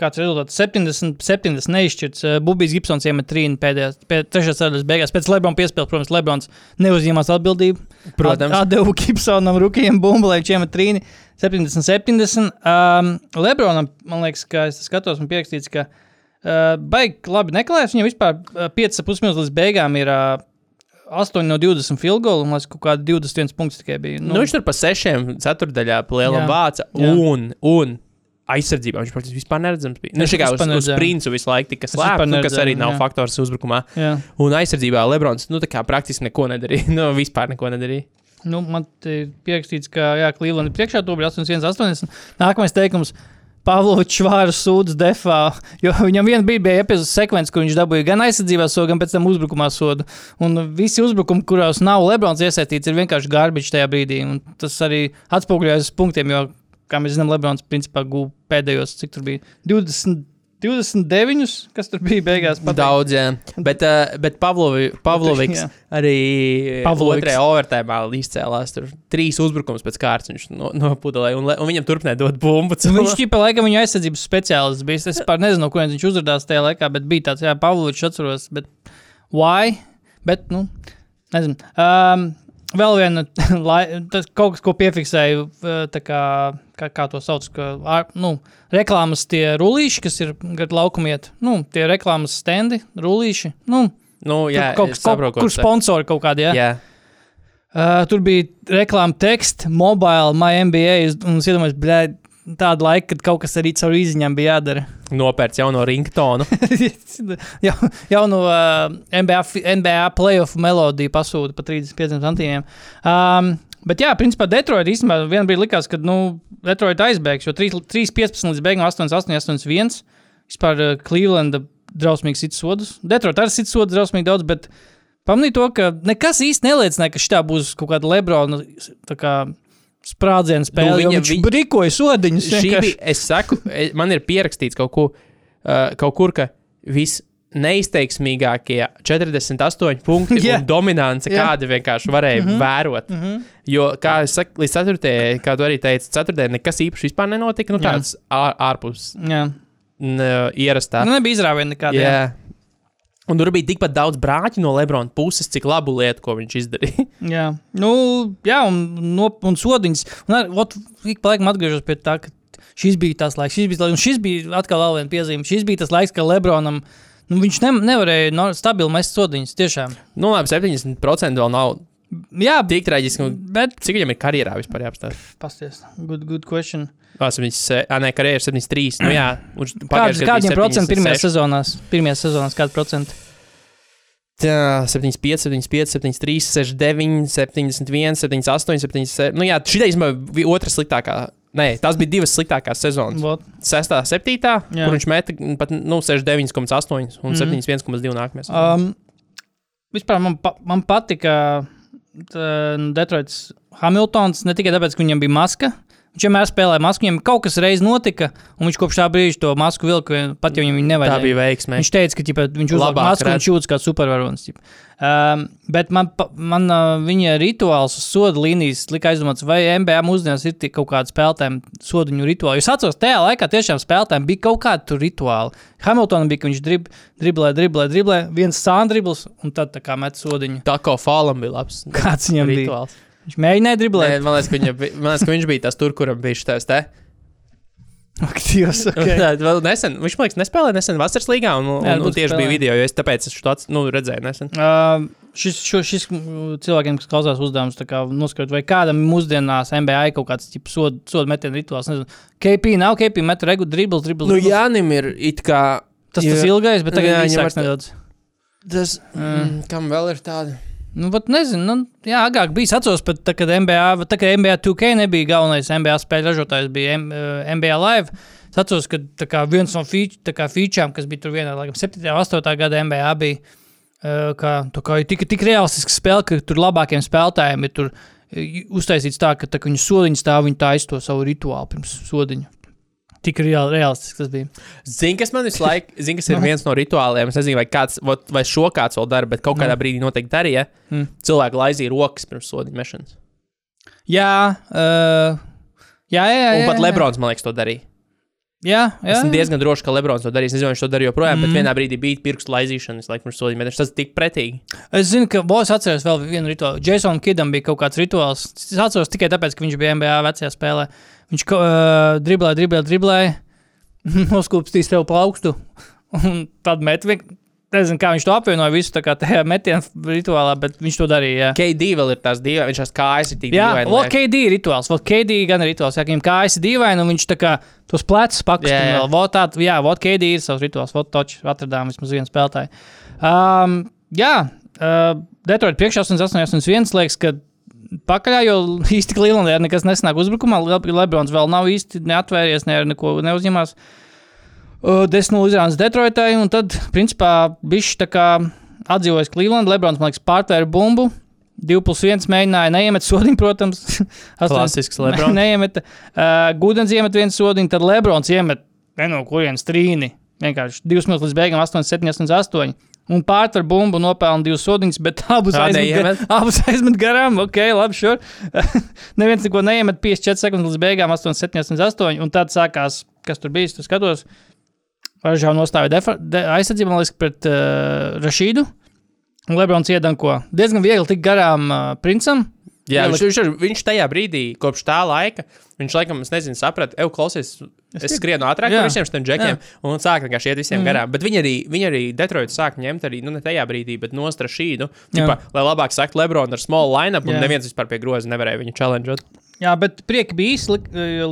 Kāds ir rezultāts? 70, 70 neizšķirts. Bubijs Gibsons iemet trīni pēdējās, pēc trešās ceturdaļas beigās. Pēc Lebrona piespēles, protams, Lebrons neuzņēmās atbildību. Protams. At- Atdevu Gibsonam, Rukijam, Bumbulai, viņš iemet trīni. 70, 70. Um, Lebronam, man liekas, ka es skatos, man pierakstīts, ka uh, baigi labi neklājas. Viņam vispār uh, 5,5 minūtes līdz beigām ir uh, 8 no 20 field goal, un kaut kādi 21 punkti tikai bija. Nu, viņš tur pa sešiem ceturdaļā pa lielam Jā. vāca, un, un aizsardzībā viņš praktiski vispār neredzams bija. Nu, viņš tikai uz, uz princi visu laiku tika slēpts, nu, kas arī nav jā. faktors uzbrukumā. Jā. Un aizsardzībā Lebrons, nu, kā praktiski neko nedarīja. Nu, vispār neko nedarīja. Nu, man te ir pierakstīts, ka ir priekšā, to bija 81, 80. Nākamais teikums. Pāvlovičs vārus sūdzas defā, jo viņam vien bija, bija epizodes sekvence, kur viņš dabūja gan aizsardzībā sodu, gan pēc tam uzbrukumā sodu. Un visi uzbrukumi, kuros nav Lebrons iesaistīts, ir vienkārši garbage tajā brīdī. Un tas arī atspoguļojas punktiem, jo, kā mēs zinām, Lebrons principā gūja pēdējos, cik tur bija 20. 29, kas tur bija beigās. Daudz, jā. Bet, uh, bet Pavlovi, Pavloviks Jā. arī Pavloviks. otrajā overtēmā izcēlās. Tur trīs uzbrukums pēc kārtas viņš no, nopudelēja, un, le- un viņam turpināja dot bumbu. Nu, Viņš ķipa laikam viņa aizsardzības speciālists bija. Es par nezinu, no kurienes viņš uzrādījās tajā laikā, bet bija tāds, jā, Pavlovičs atceros, bet why? Bet, nu, nezinu. Um, vēl viena, tas kaut kas, ko piefiksēju, tā kā, kā, kā to sauc, ka, nu, reklāmas tie rullīši, kas ir gar laukumiet, nu, tie reklāmas stendi, rullīši, nu, nu, jā, kaut, saprotu, ko kur sponsori kaut kādi, jā. Jā. Uh, tur bija reklāmas teksts, mobile, my MBA. es- Un es iedomājos, blēd, tādu laiku, kad kaut kas arī caur izziņām bija jādara. Nopērts jauno ringtonu. jau, jau no uh, NBA, fi- NBA playoff melodiju pasūta par 35 centiem. Um, bet, jā, principā Detroit īstenībā vienā brīdī likās, ka nu, Detroit aizbēgs, jo 3-15 līdz beigām 8-8-8-1. Vispār uh, Clevelanda drausmīgi sit sodus. Detroit arī sit sodus drausmīgi daudz, bet pamanīju to, ka nekas īsti neliecināja, ka šī būs kaut kāda Lebrona tā kā, sprādzienu spēle. Nu, viņa- viņš viņa- brīkoja sodiņus. Vienkārši. bija, es saku, e- man ir pierakstīts kaut, ko, uh, kaut kur, ka viss neizteiksmīgākie 48 punkti yeah. un dominance, Jā. kāda vienkārši varēja mm -hmm. vērot. Mm -hmm. Jo, kā es saku, līdz 4. kā tu arī teici, 4. nekas īpaši vispār nenotika. Nu, tāds ār, ārpus Jā, n, ierastā. nu, nebija izrāviena nekāda. jā. Jā. Un tur bija tikpat daudz brāļu no Lebrona puses, cik labu lietu, ko viņš izdarīja. Jā, nu, jā un, no, un sodiņas. Un ar, ot, ik pa laikam atgriežos pie tā, ka šis bija tas laiks, šis bija, tas laiks, un šis bija atkal vēl viena piezīme. Šis bija tas laiks, kad Lebronam, nu, viņš ne, nevarēja no, stabili mest sodiņas, tiešām. nu, labi, 70% vēl nav Jā, tik traģiski. Bet, Cik viņam ir karjerā vispār jāapstāsta? pasties, good, good question. Ah, 73, ah, nē, karjeras 73. Nu, jā, uz Kāds, kādiem procentiem pirmajās 76. sezonās, pirmajās sezonās, kādi procenti? Jā, 75, 75, 73, 69, 71, 78, 77. Nu, jā, šī bija otra sliktākā. Nē, tās bija divas sliktākās sezonas. Vot. 6, 7, Jā. kur viņš meta pat nu, 69,8 un Mhm. 71,2 nākamajā sezonā. Um, vispār man, pa, man patika tā, nu, Detroits Hamiltons ne tikai tāpēc, ka viņam bija maska. Viņš vienmēr spēlēja masku, viņam kaut kas reiz notika, un viņš kopš tā brīža to masku vilka, pat ja viņam viņa Tā nevajag. bija veiksme. Viņš teica, ka ķipa, viņš Labāk masku un redz. viņš jūtas kā supervaronis. Um, bet man, man uh, viņa rituāls uz soda līnijas lika aizdomāts, vai NBA mūsdienās ir kaut kādi spēlētājiem sodiņu rituāli. Jo Es atceros, tajā laikā tiešām spēlētājiem bija kaut kādi tur rituāli. Hamiltonam bija, ka viņš drib, driblē, driblē, driblē, viens sāndribls un tad tā kā met sodiņu. Tā kā Fālam bija labs. Kāds viņam bija? Viņš mēģināja driblēt. Nē, man, liekas, ka viņa, man liekas, ka viņš bija tas tur, kuram bija šis te. Aktīvs, Okay. Tā, vēl nesen, viņš man liekas, nespēlēja nesen vasaras līgā, un, un, Jā, un, un tieši spēlēja. bija video, jo es tāpēc es šo nu, redzēju nesen. Uh, šis, šo, šis mm, cilvēkiem, kas klausās uzdevums, tā kā noskaidrot, vai kādam mūsdienās NBA ir kaut kāds sodu sod metienu rituāls. Nezinu. KP nav KP, met regu dribbles, dribbles. Nu. Jānim ir it kā. tas tas ilgais, bet tagad Jā, viņš var- nedaudz. Tas, mm. kam vēl ir tāda? Nu, bet nezinu, nu, jā, agrāk bija atceros, pat tā, kad NBA, tā, kad NBA 2K nebija galvenais NBA spēļu ražotājs, bija M, uh, NBA Live. Es atceros, ka kā viens no kā featurēm, kas bija tur vienā, laikam, 7. un 8. gada NBA bija, uh, kā ir tik, tik realistiska spēle, ka tur labākiem spēlētājiem ir tur uh, uztaisīts tā, ka, tā, ka viņi sodiņu stāv, viņi taisa to savu rituālu pirms sodiņu. Tik reāli, realistisks tas bija. Zini, kas man visu laiku, zini, kas ir viens no rituāliem. Es nezinu, vai, kāds, vai šo kāds vēl dara, bet kaut kādā brīdī noteikti darīja. Mm. Cilvēki laizīja rokas pirms sodiņa mešanas. Jā, uh, jā, jā, jā. Un pat jā, Lebrons, man liekas, to darīja. Jā, jā. Esmu diezgan drošs, ka Lebrons to darīs. Es nezinu, viņš to darīja joprojām, mm. Mm. bet vienā brīdī bija pirkstu laizīšana, laikam, pirms sodiņa mešanas. Tas ir tik pretīgi. Es zinu, ka Bols atceras vēl vienu rituālu. Jasonam Kidam bija kaut kāds rituāls. Es atceros tikai tāpēc, ka viņš bija NBA vecajā spēlē. Viņš uh, driblēja, driblēja, driblēja, noskūpstīs tev plaukstu. Un tad met, nezinu, kā viņš to apvienoja visu tā tajā metienā rituālā, bet viņš to darīja. Jā. KD vēl ir tās divas, viņš tās kājas ir tik Jā, dīvaini vēl liek. KD ir rituāls. Vēl KD gan ir rituāls. Jā, viņam kājas ir dīvaini, un viņš tā kā tos plecus Jā, pakustina jā. vēl. Vot tād, jā, vot KD ir savs rituāls. Vot toči atradām vismaz vienu spēlētāju. Um, jā, uh, Detroit priekšā 88-81 liekas, ka pakaļā, jo īsti Clevelandē nekas nesanāk uzbrukumā. Le- Lebrons vēl nav īsti neatvērties, ne, neko neuzņemās. Uh, 10-0 izrādās Detroitai, un tad, principā, viņš tā kā atdzīvojas Cleveland. Lebrons, man liekas, pārtvēra bumbu. 2 plus 1 mēģināja, neiemet sodiņu, protams. Klasisks Lebrons. Ne, neiemet. Uh, Gudens iemet vienu sodiņu, tad Lebrons iemet no kurienes trīni. Vienkārši 2 minūtes līdz beigām 8, 7, 8, 8. Un pārtver bumbu nopelna divas sodiņas, bet abus aizmet, abus aizmet garām. Ok, labi, šur. Neviens neko neiemet 54 sekundes līdz beigām 8, 7, 8, 8. Un tad sākās, kas tur bija, tu skatos. Ražā nostāja aizsardzību, man liekas, pret uh, Rašīdu. Un Lebrons iedanko diezgan viegli tik garām uh, princam. Jā, Ielikt- viņš, viņš, ir- viņš tajā brīdī, kopš tā laika, viņš laikam, es nezinu, saprata, ej, klausies, es, es skrienu ātrāk Jā. par visiem šiem džekiem, un sāk vienkārši iet visiem mm. garām. Bet viņi arī, viņi arī Detroit sāk ņemt arī, nu, ne tajā brīdī, bet nostra šīdu, Jā. tipa, lai labāk saktu Lebronu ar small line-up, un Jā. neviens vispār pie groza nevarēja viņu challengeot. Jā, bet prieki bija īsi.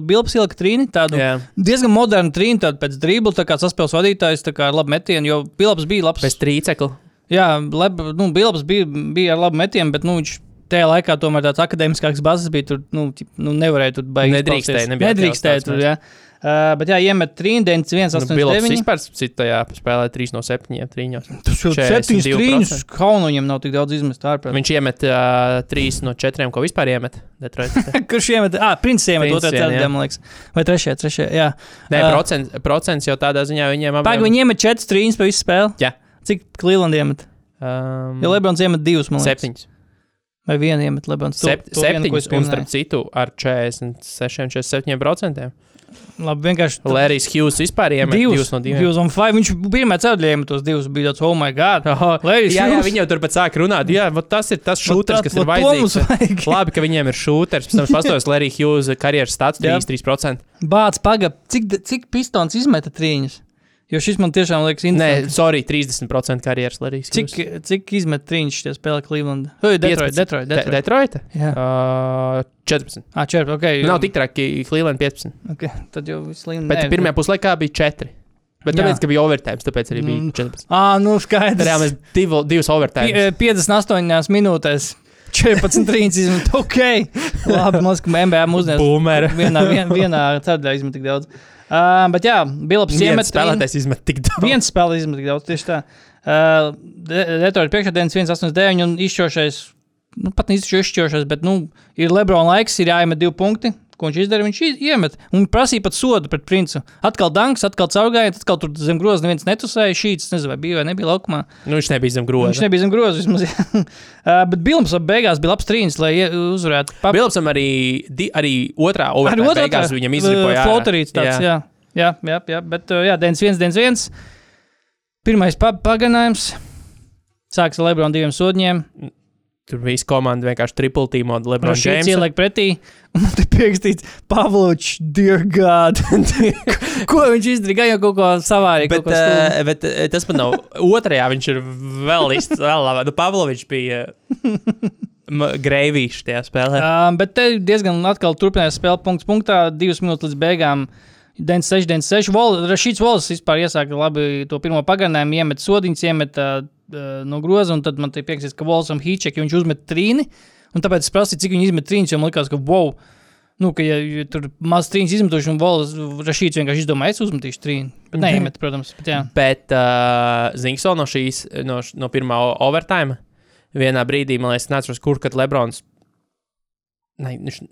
Bilbs ielika trīni, tādu Jā. diezgan modernu trīni, tādu pēc dribla, tā kā saspēles vadītājs, tā kā ar labu metienu, jo Bilbs bija labs. Bez trīcekla. Jā, lab, nu, Bilbs bija, bija ar labu metienu, bet nu, viņš tajā laikā tomēr tāds akadēmiskāks bazes bija. Tur nu, nu, nevarēja tur baigi. Nedrīkstēja, nebija Nedrīkstēja tur, jā. Uh, bet jā, iemet trīndienas, viens Nu, Bills 8, 9. vispār citajā spēlē 3 no 7 trīņos. Tas jau 7 trīņus, kaunu viņam nav tik daudz izmest ārpus. Viņš iemet uh, 3 no 4, ko vispār iemet. Kurš iemet? Ah, princis iemet jā. ceturtajā, man liekas. Vai trešajā, trešajā, jā. Nē, Ā. procents, procents jau tādā ziņā viņiem Pagaid, viņi iemet 4 trīņus pa visu spēli. Jā. Cik Cleveland iemet? Um, Jo Lebrons iemet 2, man liekas. Septiņus. Vai vienu iemet Lebrons? To- Sept, septiņus, un starp citu, ar 46, 47%. Labi, vienkārši. Lērijs Hughes vispār iemet divus no diviem. Divus un five. Viņš pirmā ceturtajā iemet tos divus. Bija tāds, oh, my God. Larrys jā, jā, viņi jau turpat sāk runāt. Jā, tas ir tas šūters, kas ir vajadzīgs. vajag. Labi, ka viņiem ir šūters. Pēc tam pastāvēs Lērija Hughes karjeras stats Jā. 33%. Bācis paga, cik, cik pistons izmeta trīņus? Jo šis man tiešām liekas Nē, interesants. sorry, 30% karjeras Lērijas. Cik, cik izmet trīņus šie spēlē Cleveland? Oi, Detroit, 15. Detroit, Detroit. Detroita? Jā. Uh, 14. Ah, četri, ok. Nav tik traki, Cleveland 15. Okay, tad jau viss līnija. Bet pirmajā puslaikā bija 4. Bet Jā. tāpēc, ka bija overtime, tāpēc arī bija Mm. 14. Ah, nu skaidrs. Reāli mēs divu, divus overtime. Pi- eh, 58 minūtēs. 14 trīņus izmet. Ok. Labi, mums kā MBA mūsdienās. Boomer. Vienā, vien, vienā ceturtajā izmet tik daudz. Uh, bet jā, Viens iemet spēlētājs izmet tik daudz. Viens spēle izmet tik daudz, tieši tā. Uh, Detroit priekšādienas 1,89 un izšķirošais, nu pat neizšķirošais, izšķirošais, bet, nu, ir Lebrona laiks, ir jāiemet divi punkti. Ko viņš izdarīja? Viņš iemet un prasīja pat sodu pret princiu. Atkal danks, atkal caurgājiet, atkal tur zem groza neviens netusēja. Šīs, nezinu, vai bija vai nebija laukumā. Nu, viņš nebija zem groza. Viņš nebija zem groza vismaz. uh, bet Bilms beigās bija labs trīnis, lai uzvarētu. Pa- Bilbsam arī, di, arī otrā Arī overtime otrā beigās viņam izripoja. ārā. Flotarīts tāds, jā. Jā, jā, jā, bet uh, jā, dienas viens, dienas viens. Pirmais pa pagarinājums. Sāks ar Lebronu diviem sodņiem. Tur viss komanda vienkārši triple teamot LeBron Šī James. ieliek pretī. Un man te pierakstīts, Pavlovičs, dear God. ko viņš izdarīja? Jau kaut ko savārīja. Bet, uh, bet uh, tas pat nav. Otrajā viņš ir vēl īsts, vēl labāk. Nu, Pavlovičs bija greivīšs tajā spēlē. Um, bet te diezgan atkal turpinājās spēle punkts punktā, divas minūtes līdz beigām. 96, 96. Vol, Rašīts Vols vispār iesāka labi to pirmo pagarinājumu, iemet sodiņas, iemet uh, no groza, un tad man te piekrist, ka Volsam Hīček, viņš uzmet trīni, un tāpēc es prasīju, cik viņi izmet trīnis, jo man likās, ka wow, nu, ka ja, ja tur maz trīnis izmetuši, un Vols Rašīts vienkārši izdomāja, es uzmetīšu trīni. Bet neiemet, protams, bet jā. Bet uh, Zinks no šīs, no, no pirmā overtime, vienā brīdī, man liekas, neatceros, kur kad Lebrons. Ne, viņš,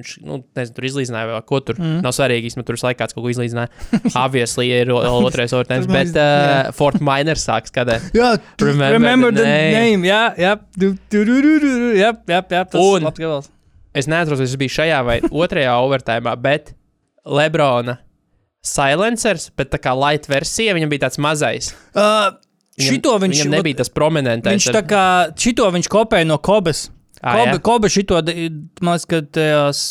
viņš nu, nezinu, tur izlīdzināja vai ko tur. Mm. Nav svarīgi, īstenībā tur kāds kaut ko izlīdzināja. Obviously, ir o- otrais man bet uh. Fort Minor sāks skatīt. Jā, Remember remember the the name. name. Jā, jā, du, du, du, du, du, du, jā, jā, jā, tas ir labs gabals. Es neatceros, vai tas bija šajā vai otrajā overtime, bet Lebrona silencers, bet tā kā light versija, viņam bija tāds mazais. Uh, Viņam, šito viņš viņam nebija tas prominentais. Viņš tā kā šito viņš kopēja no Kobas. Ā, Kobe, jā. Kobe šito, man liekas, ka tajās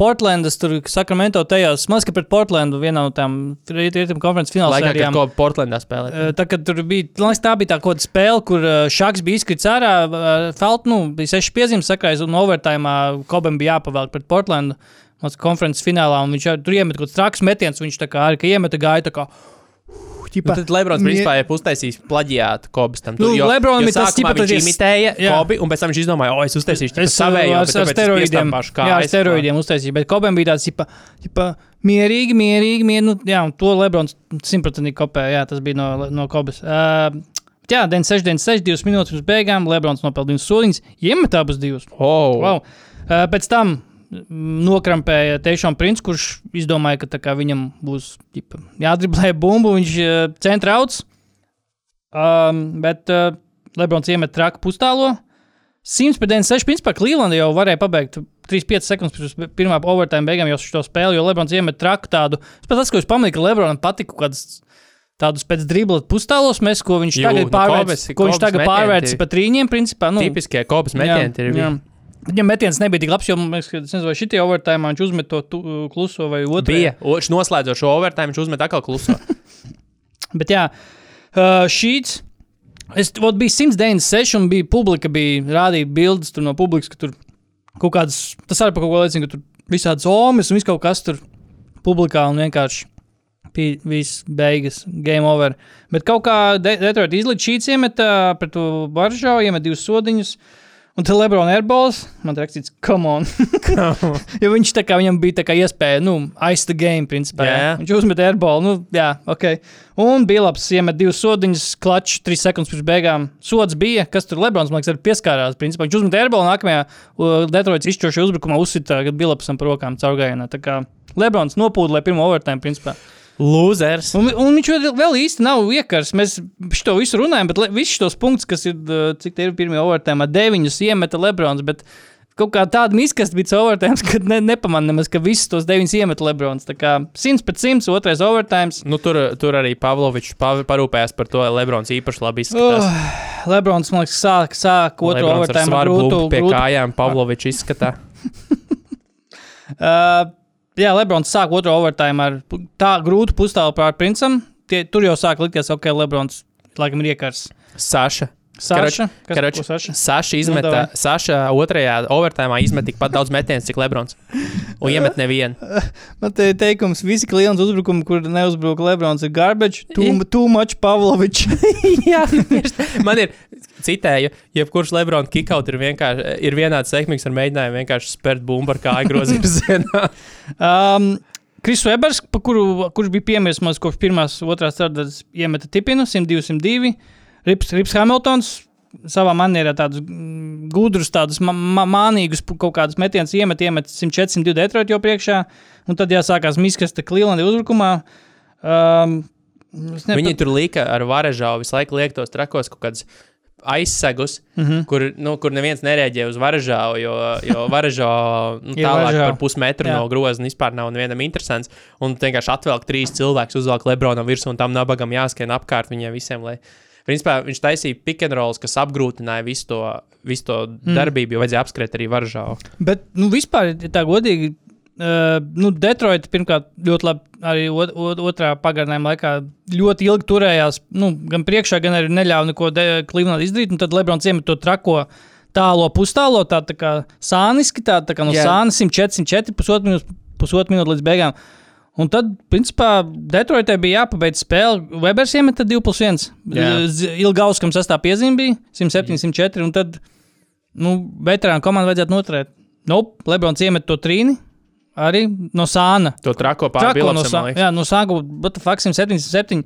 Portlandas, tur Sakramento tajās, man liekas, ka pret Portlandu vienā no tām rietumu konferences fināla Laikā, kad sērijām. ko Portlandā spēlē. eh, Tā, kad tur bija, man liekas, tā bija tā kaut kāda spēle, kur eh, Šaks bija izkrits ārā, eh, Felt, nu, bija seši piezīmes sakrājis, un overtime Kobam bija jāpavelk pret Portlandu. Mums konferences finālā, un viņš tur iemet kaut kāds traks metiens, viņš tā kā arī, iemeta gāja tā kā. Nu, tad Lebrons principā ir uztaisījis plaģiātu Kobas tam. Nu, Lebronam ir tas ķipa, viņš imitēja jā. Kobi, un pēc tam viņš izdomāja, o, es uztaisīšu tikai Es savējo, ar, ar steroīdiem, kā jā, ar steroīdiem uztaisīju, bet Kobam bija tāds, tipa, tipa, mierīgi, mierīgi, mierīgi, nu, jā, un to Lebrons simtprocentīgi kopēja, jā, tas bija no, no Kobas. Uh, jā, 96, 96, 2 minūtes pirms beigām, Lebrons nopelnīja divas soliņas, iemet abas divas. Oh, Wow. Uh, pēc tam Nokrampēja tiešām princis, kurš izdomāja, ka tā kā viņam būs ģipa, jādriblē bumbu. Viņš uh, centra auts. Um, bet uh, Lebrons iemet traku pustālo. 100 pret 96. Principā Cleveland jau varēja pabeigt 3-5 sekundes pirms pirmā overtime beigām jau šo spēli, jo Lebrons iemet traku tādu. Es pat atceros, ka pamanīju, ka Lebronam patika kaut kādas tādus pēc dribla pustālos mēs, ko viņš Jū, tagad nu, pārvērts, Kobes- ko viņš tagad pārvērts pa trīņiem, principā. Nu, Tipiskie kopas metieni ir jā. Viņam metiens nebija tik labs, jo, es nezinu, vai šitie overtime viņš uzmet to tu, kluso vai otru. Bija. Viņš noslēdzot šo overtime, viņš uzmet atkal kluso. Bet jā, uh, šīs. Es vot, biju 196, un bija publika, bija rādīja bildes no publikas, ka tur kaut kādas, tas arī par kaut ko liecina, ka tur visādas omas un viss kaut kas tur publikā un vienkārši bija viss beigas, game over. Bet kaut kā De- Detroit izlaiž šīs iemet uh, pret to Baržau, iemet divus sodiņus. Un tad Lebrona airballs, man te rakstīts, come on. jo viņš tā kā viņam bija tā kā iespēja, nu, ice the game, principā. Jā, jā. Viņš uzmet airballu, nu, jā, ok. Un bija labs, iemet divus sodiņus, klačs, trīs sekundes pirms beigām. Sods bija, kas tur Lebrons, man liekas, arī pieskārās. Principā viņš uzmet airballu, nākamajā Detroits izšķirošajā uzbrukumā uzsita Bilapsam par rokām caurgājienā. Tā kā Lebrons nopūda, lai pirmo overtime, principā. Lūzers. Un, un viņš vēl- īsti nav iekars. Mēs šo visu runājam, bet visus šos punktus, kas ir, uh, cik tie ir pirmie overtime, deviņus iemeta Lebrons. Bet kaut kā tāda miskasta bija overtime, kad ne, nepamanāmies, ka visus tos deviņus iemeta Lebrons. Tā kā 100 pēc 100, otrais overtime. Nu, tur, tur arī Pavlovičs pa- parūpējās par to, lai Lebrons īpaši labi izskatās. Oh, Lebrons, man liekas, sāk, sāk otru Lebrons overtime ar grūtu. pie kājām Pavlovičs izskatā. Uh, jā, Lebrons sāk otru overtime ar tā grūtu pustālu pār Princam. Tie, tur jau sāk likties, ok, Lebrons laikam ir iekars. Saša. Saša, kas Karač, ko Saša? Saša izmeta, davai. nu, Saša otrajā overtime izmet tikpat daudz metienus, cik Lebrons. Un iemet nevienu. Man te ir teikums, visi klienti uzbrukumi, kur neuzbruk Lebrons, ir garbage, too, too much Pavlovičs. Jā, tieši- man ir citēju, jebkurš Lebrons kickout ir vienkārši ir vienāds sekmīgs ar mēģinājumu vienkārši spērt bumbu ar kāju grozījumu. um, Kris Webers, kuru, kurš bija piemērs mums kopš pirmās, otrās ceturtdienas, iemeta tipinu 102-102. Rips, Rips Hamiltons savā manierā tādus mm, gudrus, tādus ma mānīgus kaut kādus metienus iemet, iemet 104-102 Detroit jau priekšā. Un tad jāsākās miskasta Cleveland uzbrukumā. Um, nepat- Viņi tur lika ar varežāvu visu laiku liektos trakos kaut kādas aizsegus, mm. -hmm. kur, nu, kur neviens nereaģēja uz varežāvu, jo, jo varežāvu nu, tālāk par pusmetru Jā. no grozna vispār nav nevienam interesants. Un vienkārši atvelk trīs cilvēkus, uzvelk Lebronam virsū un tam nabagam jāskrien apkārt viņiem visiem. Lai... Principā viņš taisīja pick and rolls, kas apgrūtināja visu to, visu to mm. darbību, jo vajadzēja apskriet arī varežāvu. Bet, nu, vispār, tā godīgi, uh, nu, Detroit pirmkārt ļoti labi arī ot, ot, otrā pagarinājuma laikā ļoti ilgi turējās, nu, gan priekšā, gan arī neļāva neko Cleveland izdarīt, un tad Lebrons iemet to trako. Tālo pustālo, tā, tā kā sāniski, tā, tā kā no Jā. sāna 104, 104, pusotru minūti, pusotru minūti līdz beigām. Un tad, principā, Detroitē bija jāpabeidz spēle. Webers iemeta 2 plus 1. Jā. Ilgauskam sastāvā piezīme bija 107, 104. Un tad, nu, veterānu komandu vajadzētu noturēt. Nope, Lebrons iemet to trīni arī no sāna. To trako Trako no sāna. Jā, no sāna, bet fakts 177.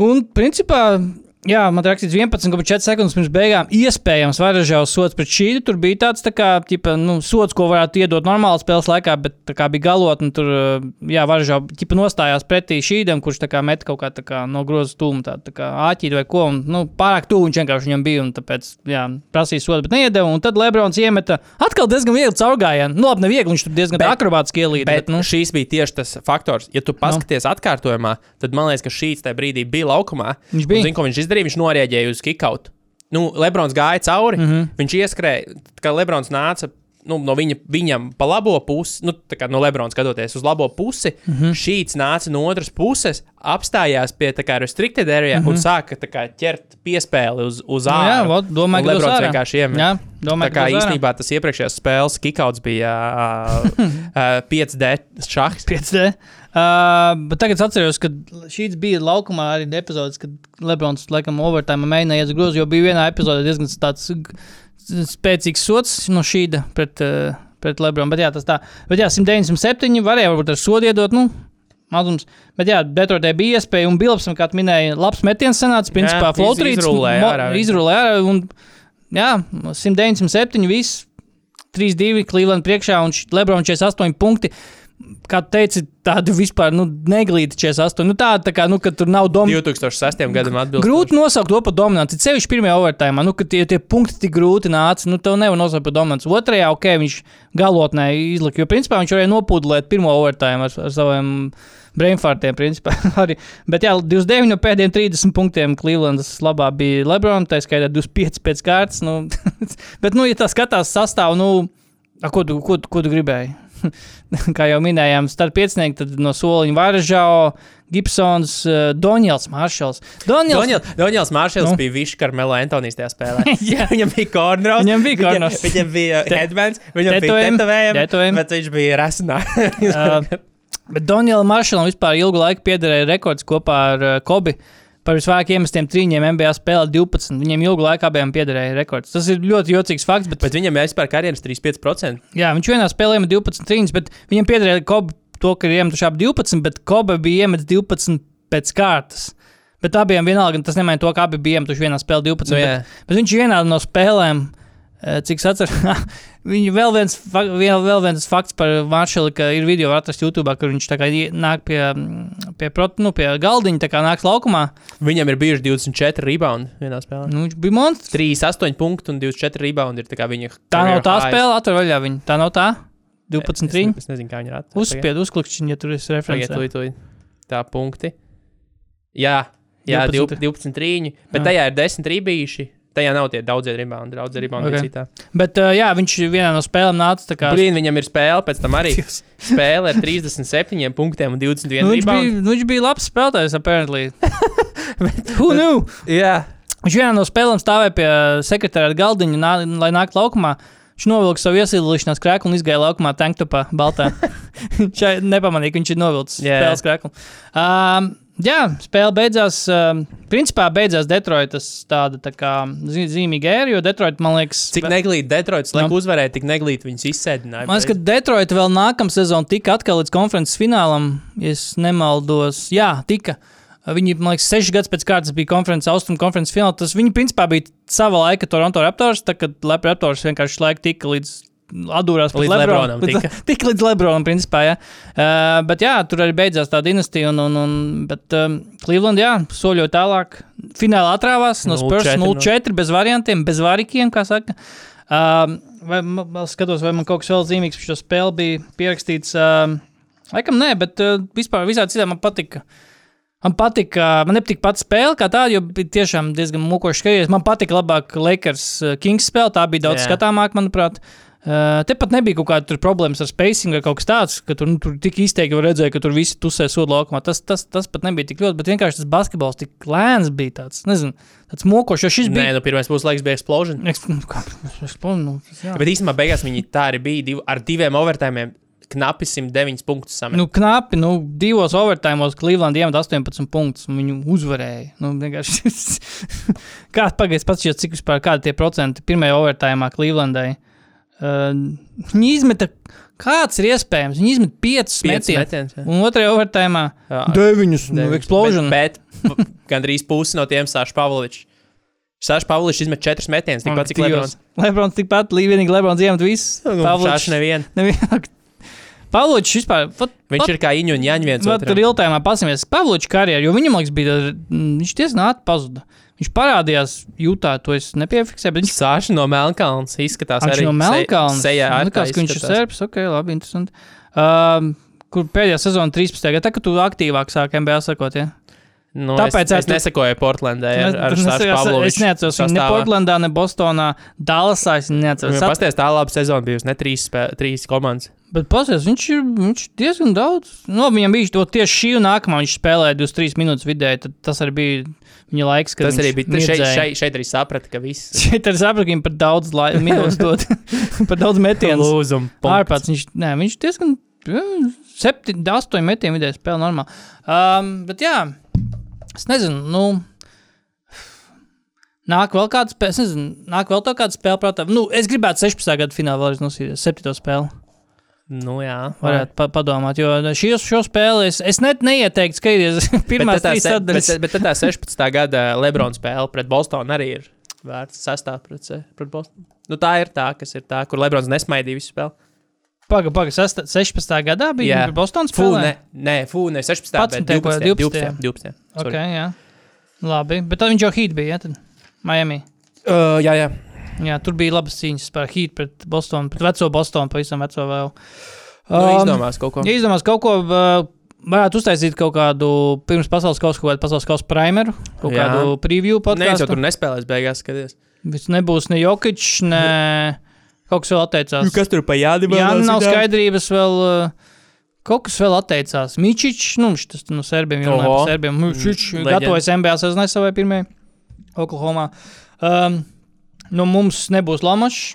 Un, principā, jā, man rakstīts 11,4 sekundes pirms beigām. Iespējams, vairākās sots pret šī. Tur bija tāds tā kā, ķipa, nu, sots, ko varētu iedot normālā spēles laikā, bet tā kā bija galotne, tur, jā, vairākās nostājās pretī šīdam, kurš tā kā met kaut kā, kā no groza tūma, tā, tā kā āķīt vai ko. Un, nu, pārāk tuvu viņš vienkārši viņam bija, un tāpēc, jā, prasīja sodu, bet neiedeva. Un tad Lebrons iemeta atkal diezgan viegli caurgājienu. Nu, labi, neviegli, viņš tur diezgan akrobātiski ielīd. Bet, Bet, nu, nu, šīs bija tieši tas faktors. Ja tu paskaties no. atkārtojumā, tad man liekas, ka šīs tajā brīdī bija laukumā. Viņš bija. Un viņš izdarīja? Viņš norēģēja uz kickout. Nu, Lebrons gāja cauri. Mm Mhm. -hmm. Viņš ieskrēja, kad Lebrons nāca. Nu, no viņa, viņam pa labo pusi, nu, tā kā no Lebrona skatoties uz labo pusi, mm Mhm. -hmm. šīs nāca no otras puses, apstājās pie tā kā restricted area mm -hmm. un sāka tā kā ķert piespēli uz, uz Mhm. Nu, ārā. jā, vot, domāju, ka Lebrons vienkārši iemet. Domāju, tā kā īstenībā tas iepriekšējās spēles kikauts bija uh, uh, 5D šachs. 5D. Uh, bet tagad es atceros, ka šīs bija laukumā arī epizodes, kad Lebrons laikam overtime mēģināja iet uz grozu, jo bija vienā epizodē diezgan tāds spēcīgs sots no šīda pret, uh, pret Lebronu. Bet jā, tas tā. Bet jā, 197 varēja varbūt ar sodu iedot. Nu, Mazums. Bet, jā, Detroitē bija iespēja, un Bilapsam, kā tu minēji, labs metiens sanāca. Principā, flotrīts izrullēja ārā. Un, jā, 197, viss 3-2, Cleveland priekšā un Lebrons 48 punkti. Kā teici, tāda vispār nu, neglīta 48. Nu, tāda, tā kā, nu, ka tur nav dominanta. 2006. gadam atbildēja. Grūti nosaukt to par dominanci. Ceļš pirmajā overtājumā, nu, kad tie, tie punkti tik grūti nāca, nu, tev nevar nosaukt par dominanci. Otrajā, ok, viņš galotnē izlika, jo principā viņš varēja nopūdlēt pirmo overtājumu ar, ar saviem brainfartiem, principā. Arī. Bet, jā, 29 no pēdējiem 30 punktiem Clevelandas labā bija Lebrons, tā skaitā 25 pēc kārtas. Nu, bet, nu, ja tā skatās sastāvu, nu, a, ko, tu, ko, ko tu gribēji? Kā jau minējām, starp tad no soliņa Varažau, Gibsons, uh, Donjels, Maršals. Donjels, Donjels Maršals Nu. bija Višs Karmelo Antonijs tajā spēlē. Jā. viņam bija kornros. Viņam bija viņam, cornrows. viņam bija Te- headbands, viņam tetovējumi, bija tetovējumi, bet viņš bija rasinā. Uh, Bet Donjēlam Maršalam vispār ilgu laiku piederēja rekords kopā ar uh, Kobi. Par visvairāk iemestiem trīņiem NBA spēlē 12. Viņiem ilgu laiku abiem piederēja rekords. Tas ir ļoti jocīgs fakts, bet, bet viņam vispār karjeras 35%. jā, viņš vienā spēlē iemet 12 trīņus, bet viņam piederēja Kobi to, ka ir iemetuši ap 12, bet Kobi bija iemetis 12 pēc kārtas. Bet abiem vienalga, tas nemaina to, ka abi bija iemetuši vienā spēlē 12. Nu, bet, jā. bet viņš vienā no spēlēm, eh, cik es atceros, Viņa vēl viens, vēl, vēl viens fakts par Maršalu, ka ir video var atrast YouTube, kur viņš nāk pie, mm, pie, prot, nu, pie galdiņa, tā kā nāks laukumā. Viņam ir bijuši 24 rebound vienā spēlē. Nu, viņš bija monstrs. 38 punkti un 24 rebound ir tā kā viņa. Tā nav tā highs. spēle, atver vaļā viņa. Tā nav tā. 12 Es, trīņi. es nezinu, kā viņi ir atrast. Uzspied, uzklikšķiņ, ja tur ir referents. Tā punkti. Jā, jā 12. 12, 12 trīņi. Bet Jā. tajā ir 10 rībīši. Tajā nav tie daudzie daudzie rebound Ok. okay. citā. Bet, uh, jā, viņš vienā no spēlēm nāca tā kā. Brīn, viņam ir spēle, pēc tam arī spēle ar 37 punktiem un 21 Nu, viņš, rebound. bija, nu, viņš bija labs spēlētājs, apparently. Who knew? Jā, Viņš vienā no spēlēm stāvēja pie sekretāra galdiņa, nā, lai nāktu laukumā. Viņš novilka savu iesilīšanās krēslu un izgāja laukumā tanktopā, baltā. Viņš nepamanīja, ka viņš ir novilcis Jā. spēles krēslu. Um, jā, spēle beidzās. Um, principā beidzās Detroitas tāda tā kā zīmīga ēra, jo Detroit, man liekas, cik neglīti Detroits, lai Nu. uzvarētu, tik neglīti viņus izsēdināja. Man liekas, ka Detroit vēl nākamā sezona tika atkal līdz konferences finālam, ja es nemaldos. Jā, tika. Viņi, man liekas, sešas gadus pēc kārtas bija konferences, austrumu konferences finālā. Tas viņi, principā, bija sava laika Toronto Raptors, tad, kad Raptors vienkārši laika tika līdz atdūrās pret Līdz Lebronam tika. Tik līdz Lebronam, principā, jā. Uh, bet jā, tur arī beidzās tā dinastija, un, un, un bet um, Cleveland, jā, soļoja tālāk. Finālā atrāvās no Spurs 0-4, 0-4, bez variantiem, bez varikiem, kā saka. Um, vai, vēl skatos, vai man kaut kas vēl zīmīgs par šo spēli bija pierakstīts. Um, laikam nē, bet uh, vispār visādi citādi man patika. Man patika, man nepatika pati spēle, kā tāda, jo bija tiešām diezgan mukoši skatīties. Man patika labāk Lakers uh, Kings spēle, tā bija daudz Jā. skatāmāka, manuprāt. Uh, Tepat nebija kaut kāda tur problēmas ar spacing vai kaut kas tāds, ka tur, nu, tur tik izteikti redzēt, ka tur visi tusē sodu laukumā. Tas, tas, tas pat nebija tik ļoti, bet vienkārši tas basketbols tik lēns bija tāds, nezinu, tāds mokošs, jo šis Nē, bija. nu pirmais puslaiks bija explosion. Nu, plonu, nu, jā. Bet īstenībā beigās viņi tā arī bija div, ar diviem overtājumiem. Knapi 109 punktus samet. Nu, knapi, nu, divos overtājumos Cleveland iemet 18 punktus, un viņu uzvarēja. Nu, vienkārši. kā pagaidiet, pats cik vispār kādi tie procenti pirmajā overtājumā Clevelandai. Uh, viņi izmeta, kāds ir iespējams, viņi izmet 5 Pieci metienus. Un otrajā overtājumā Jā, 9, nu, explosion. Bet, bet gandrīz pusi no tiem Sāša Pavlovičs. Sāša Pavlovičs izmet četras metienas, tikpat cik Lebrons. Lebrons tikpat, vienīgi Lebrons iemet visu. Sāša nevienu. nevienu. Pavlovičs vispār. Pat, Viņš ir kā Iņu un Jaņa viens tur otram. ilgtājumā pasimies Pavloviča karjeru, jo viņam, liekas, bija, mm, viņš diezgan ātri pazuda. Viņš parādījās jūtā, to es nepiefiksēju, viņš Sāša no Melnkalnas izskatās Viņš arī no Melnkalnes. Sejā Man ar Likās, ka viņš ir serbs. Ok, labi, interesanti. Um, kur pēdējā sezona 13. gadā, tā, kad tu aktīvāk sāki MBA sakot, ja? Nu, Tāpēc es, es tu- nesekoju Portlandē ar, ar Es- Pavloviču. Es neatceros viņu ne Portlandā, ne Bostonā, Dallasā. Es neatceros. Viņam pasties tā laba sezona bijusi, ne trīs, spē, trīs komandas. Bet pasies, viņš ir viņš ir diezgan daudz. No, viņam bija to tieši šī un nākamā viņš spēlēja 23 minūtes vidēji. Tad tas arī bija viņa laiks, kad Tas arī viņš bija, šeit, mirdzēja. šeit, šeit arī saprata, ka viss Šeit ka viņam par daudz lai- minūtes dod. par daudz metienu. lūzum. Ārpats viņš, nē, viņš diezgan 7, 8 metienu vidēji spēlē normāli. Um, bet jā, es nezinu, nu. Nāk vēl kāda spēle, es nezinu, nāk vēl tā kāda spēle, prātā. Nu, es gribētu 16. gada finālā vēlreiz nosīties, 7. spēli. Nu jā. Varētu pa padomāt, jo šī, šo spēli es, es net neieteiktu skatīties tā trīs sadaļas. Bet, bet tā 16. gada Lebrona spēle pret Bostonu arī ir vērts sastāvā pret, pret Bostonu. Nu, tā ir tā, kas ir tā, kur Lebrons nesmaidīja visu spēli. Pagaid, pagaid, 16. gadā bija Jā. Bostonas Fū, spēlē. ne, nē, fū, ne 16. bet 11., 12. 12., 12. 12. Ok, Sorry. jā. Labi, bet tad viņš jau hīt bija, ja, tad Miami. Uh, jā, jā. Jā, tur bija labas cīņas par hīt pret Bostonu, pret veco Bostonu, pavisam veco vēl. Nu, Um, izdomās kaut ko. Izdomās kaut ko, uh, varētu uztaisīt kaut kādu pirms pasaules kausa, kaut kādu pasaules kausa primeru, kaut Jā. kādu preview Nē, jau podkāstu. tur nespēlēs beigās, skaties. Viss nebūs ne Jokic, ne kaut kas vēl atteicās. Nu, Kas tur pa jādi? Jā, nu nav skaidrības vēl. uh, Kaut kas vēl atteicās. Mičičs, nu, tas no serbiem jau nav serbiem. Mičičs Leģenda. gatavojas NBA sezonai savai pirmajai Oklahomā. Um, nu, mums nebūs Lamačs,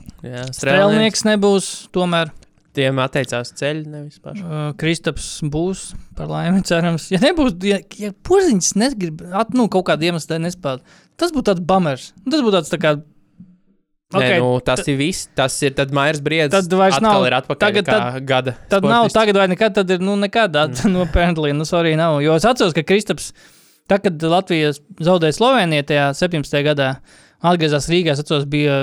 strēlnieks. Nebūs, tomēr Tiem atteicās ceļi, nevis paši. uh, Kristaps būs, par laimi, cerams. Ja nebūs, ja, ja porziņš negrib, at, nu, kaut kādu iemeslu dēļ nespēlēt, tas būtu tāds bamers. Nu, Tas būtu tāds tā kā. Okay, Nē, nu, tas ir viss. Tas ir tad Mairs Briedis. Tad vairs nav- ir atpakaļ tagad- kā gada. Tad nav sportists. tagad vai nekad, tad ir, nu, nekad, mm. no Pentlī, nu, sorry, nav. Jo es atceros, ka Kristaps, tā, kad Latvijas zaudēja Sloveniju tajā 17. gadā, atgriezās Rīgā, es atceros, bija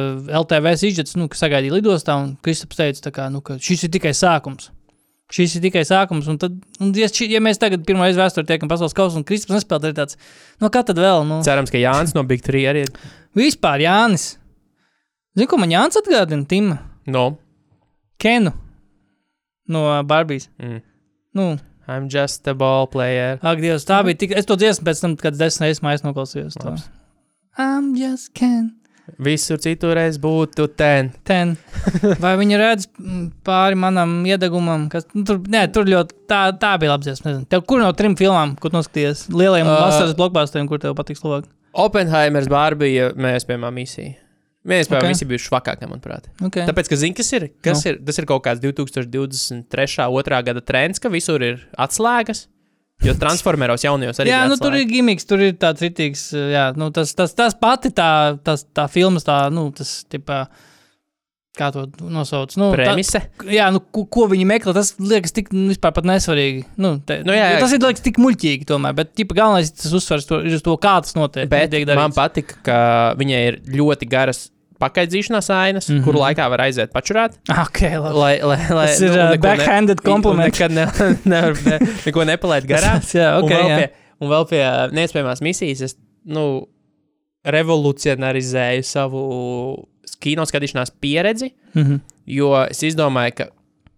LTV izģets, nu, kas sagaidīja lidostā, un Kristaps teica, kā, nu, ka šis ir tikai sākums. Šis ir tikai sākums, un tad, un, ja, ši- ja mēs tagad pirmo reizi vēsturē tiekam pasaules kausā, un Kristaps nespēlē, tad ir tāds, nu, kā tad vēl, nu, Cerams, ka Jānis no Big 3 arī ir. vispār Jānis. Zini, ko man Jānis atgādina, Tima? No. Kenu no Barbijas. Mm. Nu, I'm just a ball player. Ak, Dievs, tā bija tik. Es to dziesmu pēc tam, kad desmit reizes mājās noklausījos. I'm just can. Visur citur es būtu ten. Ten. Vai viņi redz mm, pāri manam iedegumam? Kas, nu, tur, nē, tur ļoti tā, tā bija labi. Tev kur no trim filmām, kur noskaties? Lielajiem Uh, vasaras blokbāstiem, kur tev patīk Slovākija? Oppenheimers, Barbija, mēs piemēram misija. Mēs Ok. okay. visi bijuši švakākie, manuprāt. Okay. Tāpēc, ka zini, kas ir? Kas ir? Tas ir kaut kāds 2023. otrā gada trends, ka visur ir atslēgas. Jo transformeros jaunajos arī Jā, ir nu, tur ir atslēgas. gimiks, tur ir tāds rītīgs. Jā, nu, tas, tas, tas pati tā, tas, tā filmas, tā, nu, tas, tipā, kā to nosauc. Nu, tā- Premise. Jā, nu, ko, ko viņi meklē, tas liekas tik nu, vispār pat nesvarīgi. Nu, te, Nu, jā, jā. Tas ir liekas tik muļķīgi, tomēr. Bet ķipa, galvenais tas uzsvars to, ir uz to, kā tas notiek. Bet man patika, ka viņai ir ļoti garas pakaidzīšanās ainas, mm Mhm. -hmm. kur laikā var aiziet pačurāt. Okay, labi. Lai, lai, lai, Tas ir, un uh, neko backhanded un compliment. Nekad ne, nevar, ne, neko nepalaid garām. jā, un, okay, vēl jā. pie, un vēl pie neiespējamās misijas es nu, revolucionarizēju savu kino skatīšanās pieredzi, Mhm. jo es izdomāju, ka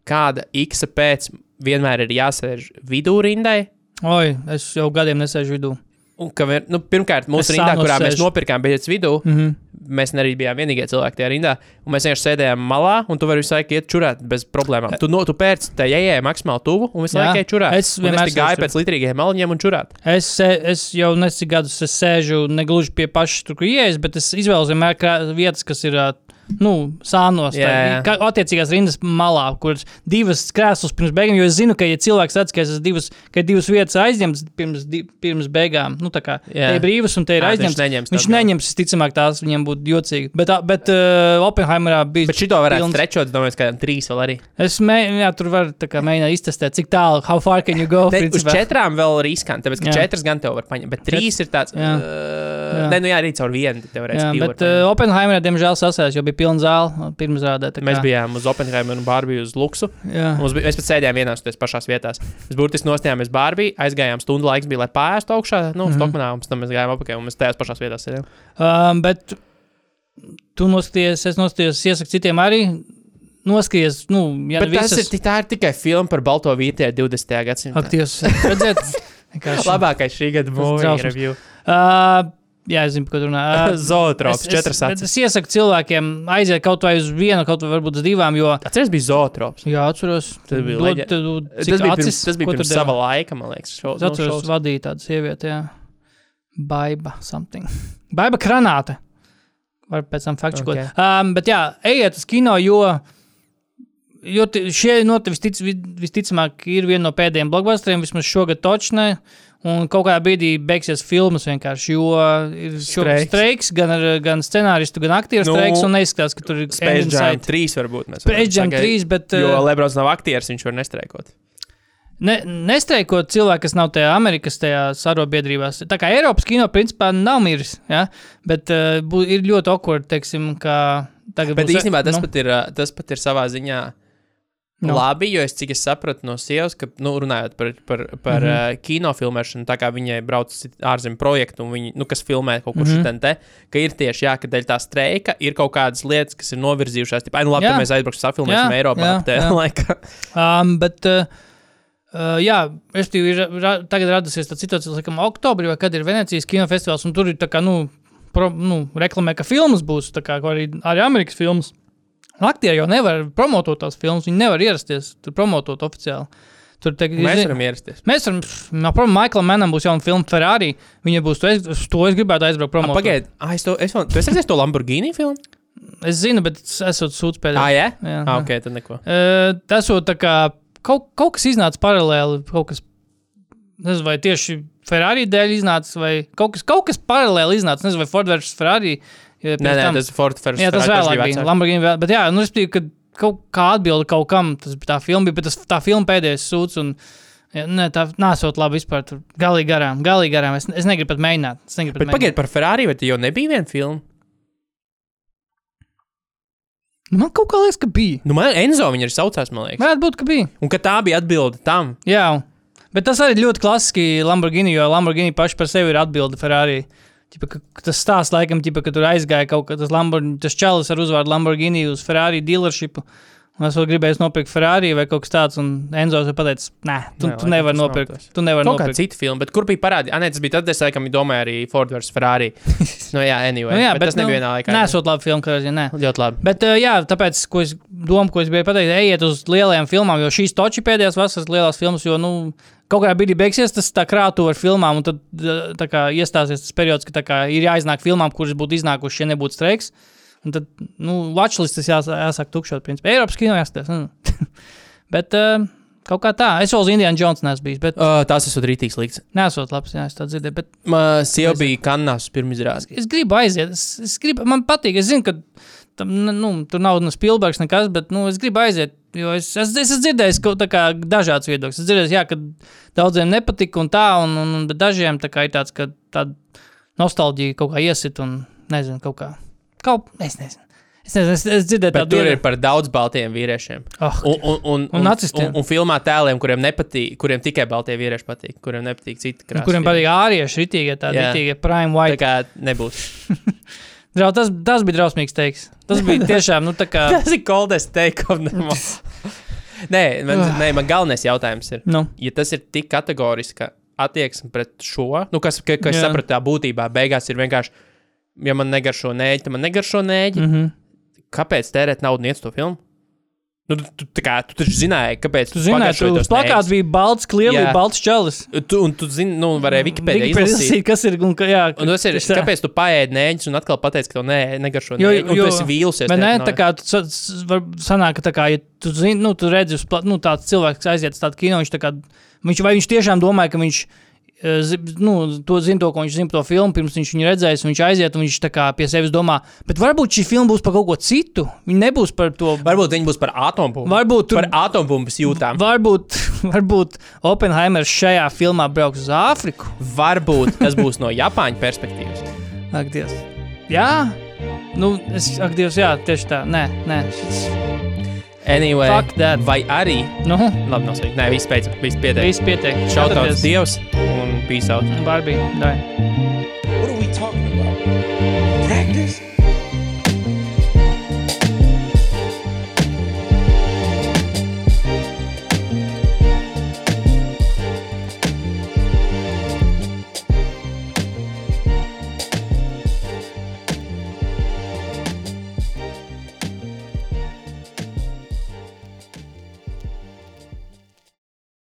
kāda X pēc vienmēr ir jāsēž vidū rindai. Oi, es jau gadiem nesēžu vidū. Un ka, nu, pirmkārt, mūsu Es rindā, kurā mēs sēžu. nopirkām biļetes vidū, Mhm. Mēs arī bijām vienīgie cilvēki tajā rindā. Mēs vienkārši sēdējām malā, un tu vari visu laiku iet čurāt bez problēmām. Tu, no, tu pērci tai ejai maksimāli tuvu, un visu laiku iet čurāt. Es vienmēr es gāju pēc litrīgiem maliņiem un čurāt. Es, es jau nesu gadus es sēžu ne gluži pie pašas tur, kur ieejas, bet es izvēlos vienmēr vietas, kas ir nu, sānos. Jā, jā. Tā, attiecīgās rindas malā, kur ir divas krēslas pirms beigām. Jo es zinu, ka, ja cilvēks redz, ka divas, ka ir divas vietas aizņemtas pirms, di, pirms beigām, nu, tā kā Jā. te ir brīvas un te ir Ā, viņš aizņemtas. neņems Viņš neņems, visticamāk, tās viņam būtu jocīgi. Bet, bet uh, Oppenheimerā bija. Bet šito varētu pilns- strečot, domāju, ka trīs vēl arī. Es mē, jā, tur var mēģināt iztestēt, cik tālu, how far can you go. Te, uz principā. četrām vēl riskanti, tāpēc ka Jā. četras gan tev var paņemt, bet trīs ir tāds. Jā. Uh, Jā. nē, nu jā, arī caur vienu tev divi bet uh, Oppenheimerā, diemžēl, sasēs, jo bija pilna zāle pirms rādē. tā Mēs bijām uz Oppenheimer un Barbiju uz Luksu. Jā. Mums bija, mēs pat sēdējām vienās tajās pašās vietās. Mēs burtiski nostājāmies Barbiju, aizgājām stundu laiks, bija, lai pāriest augšā, nu, mm. -hmm. Stokmanā, un pēc tam mēs gājām apakaļ, un mēs tajās pašās vietās sēdējām. Um, bet tu noskaties, es noskatījos, iesaku citiem arī. Noskaties, nu, ja Bet tas ir, tā ir tikai filma par balto vītē 20. gadsimtā. aktīvs. Redzēt, vienkārši. Labākais šī gada drausmas. review. Uh, jā, es zinu, ko tu runā. Zootrops, četras es, acis. es iesaku cilvēkiem aiziet kaut vai uz vienu, kaut vai varbūt uz divām, jo, Atceries, bija zootrops. jā, atceros, Tas bija leģe- dod- Tas bija acis, pirms, tas bija ko tu pirms sava laika, man liekas. Šo, Es atceros, nu, vadīja tādu sievieti, jā. Baiba something. Baiba granāte. Var pēc tam faktu Ok. okay. um, Bet jā, ejiet uz kino, jo, jo šie notiek vistic, vi- visticamāk ir viena no pēdējiem blockbusteriem, vismaz šogad točnē. Un kaut kādā brīdī beigsies filmas vienkārši, jo ir Streiks. streiks, gan, ar, gan scenāristu, gan aktieru Nu, streiks, un neizskatās, ka tur ir Space Jam Inside. 3 varbūt. Space Jam sagaidīt. 3, bet Jo uh, Lebrons nav aktieris, viņš var nestreikot. Ne, nestreikot cilvēki, kas nav tajā Amerikas tajā sarobiedrībās. Tā kā Eiropas kino principā nav miris, ja? bet uh, bū, ir ļoti awkward, teiksim, ka tagad Bet būs- īstenībā tas, nu, pat ir, ā, tas pat ir savā ziņā Nu. Nu. labi, jo es cik es sapratu no sievas, ka, nu, runājot par, par, par mm. -hmm. uh, kinofilmēšanu, tā kā viņai brauc uz ārzemju projektu, un viņi, nu, kas filmē kaut kur mm. -hmm. te, ka ir tieši, jā, ka dēļ tā streika ir kaut kādas lietas, kas ir novirzījušās. Tipā, nu, labi, Jā. tad mēs aizbrauksim, safilmēsim Jā, Eiropā jā, tajā jā. laikā. Um, bet, uh, uh, jā, respektīvi, ir ra tagad radusies tā situācija, laikam, oktobrī, kad ir Venecijas kinofestivāls, un tur ir tā kā, nu, pro, nu reklamē, ka filmas būs, tā kā arī, arī Amerikas filmas. Aktieri jau nevar promotot tās filmas, viņi nevar ierasties, tur promotot oficiāli. Tur te, Mēs varam ierasties. Mēs varam, no problēmas, Maiklam Manam būs jauna filma Ferrari. Viņa būs, to es, to es gribētu aizbraukt promotot. Pagaidiet, ah, es to, es, tu esi redzējis to Lamborghini filmu? Es zinu, bet es esmu sūdzis pēdējā. Ah, jā? jā, Ah, jā. ok, tad neko. Uh, tas jau tā kā kaut, kaut kas iznāca paralēli, kaut kas, nezinu, vai tieši Ferrari dēļ iznāca, vai kaut kas, kaut kas paralēli iznāca, nezinu, vai Ford vs. Ferrari. Ja Nē, nē, tam- tas ir Ford Ferrari. jā, tas vēlāk bija Lamborghini, vēl, bet jā, nu, es biju, ka kaut kā atbildi kaut kam, tas bija tā filma, bija, bet tas, tā filma pēdējais sūds, un jā, ne, tā nesot labi vispār, tur galīgi garām, galīgi garām, es, es negribu pat mēģināt. Es negribu Bet pat pagaidiet par Ferrari, te jau nebija viena filma? mēģināt. Man kaut kā liekas, ka bija. Nu, man Enzo viņa ir saucās, man liekas. Varētu būt, ka bija. Un ka tā bija atbilde tam. Jā, bet tas arī ļoti klasiski Lamborghini, jo Lamborghini paši par sevi ir atbilde Ferrari. Ķipa, ka, ka tas stāsts laikam, ķipa, ka tur aizgāja kaut kas tāds, tas čalis ar uzvārdu Lamborghini uz Ferrari dealershipu. Un es vēl gribēju nopirkt Ferrari vai kaut kas tāds, un Enzo jau pateica, nē, tu, Nē, tu nevari nopirkt. Tu nevari Kaut nopirkt. cita filma, bet kur bija parādīta? Ah, nē, tas bija tad, es laikam domāju arī Ford vs. Ferrari. nu, jā, anyway. Nu, jā, bet, bet tas nebija vienā laikā. Nē, esot labi filma, kā arī nē. Ļoti labi. Bet, uh, jā, tāpēc, ko es domāju, ko es gribēju pateikt, ejiet uz lielajām filmām, jo šīs toči pēdējās vasaras lielās filmas, jo, nu, kaut kādā brīdī beigsies tas krātu ar filmām, un tad kā iestāsies tas periods, ka kā ir jāiznāk filmām, kuras būtu iznākušas, ja nebūtu streiks. Un tad, nu, watchlistas jās, jāsāk tukšot, principā. Eiropas kino jāstāsta. Mm. bet uh, kaut kā tā, es vēl uz Indiana Jones neesmu bijis, bet Uh, tas esmu rītīgs līdz. nesot labs, jā, es tā dzirdēju. Bet Man sieva bija kanās pirmizrādes. es gribu aiziet. Es, es gribu, man patīk, es zinu, ka tam, nu, tur nav ne Spilbergs, nekas, bet nu, es gribu aiziet. Jo es, es, es esmu dzirdējis kaut kā dažādas viedokļas. Es dzirdēju, jā, ka daudziem nepatika un tā, un, un, dažiem tā kā ir tāds, ka tāda nostalģija kaut kā iesit un nezinu, kaut kā. Kaut, es nezinu. Es, nezinu, es, es dzirdēju tādu tur ir par daudz baltiem vīriešiem. Oh, Un, un, un, Un. Un, un filmā tēliem, kuriem nepatīk, kuriem tikai baltie vīrieši patīk, kuriem nepatīk citi krāsas. kuriem patīk ārieši, ritīgie, tādi ritīgie prime Tā white. kā nebūs. Drau, tas, tas bija drausmīgs teiks. Tas bija tiešām, nu, tā kā. Tas ir them all. Nē, man, nē, man galvenais jautājums ir, Nu, ja tas ir tik kategoriski attieksme pret šo, nu, kas, ka, ka es Jā. sapratu, tā būtībā beigās ir vienkārši, ja man negaršo nēģi, tad man negaršo nēģi. Mm -hmm. Kāpēc tērēt naudu un iet uz to filmu? Nu, tu, tu, kā, tu taču zināji, kāpēc Tu zināji, ka plakāta nēģus. bija balts, klievs, Jā. balts čalis. Tu, un tu zini, nu, varēja Wikipēdijā izlasīt. kas ir. Un, ka, jā, Un tas ir, tas tā. kāpēc tu paēdi nēģis un atkal pateici, ka tev nē, negaršo Jo- nēģi, un jo- tu esi vīlusies. Bet nē, tā kā tu var sanāk, ka tā kā, ja tu zini, nu, tu redzi, nu, tāds cilvēks, aiziet uz tādu kino, viņš tā kā, viņš, vai viņš tiešām domāja, ka viņš, zi- nu, to zina to, ko viņš zina par to filmu, pirms viņš viņu redzējis, viņš aiziet, un viņš tā kā pie sevis domā, bet varbūt šī filma būs par kaut ko citu, viņa nebūs par to. Varbūt viņi būs par atompumpu. Varbūt tur- par atompumpas jūtām. Varbūt, varbūt Oppenheimers šajā filmā brauks uz Āfriku. Varbūt tas būs no Japāņu perspektīvas. Ak, Dievs. Jā, nu, es, ak, Dievs, jā, tieši tā. Nē, nē, šis, Anyway, vai arī. Nu, labi, nosaukt. Nē, viss pēc, viss pietiek. Viss pietiek. Šautauts Dievs un peace out. Barbie, dai. What are we talking?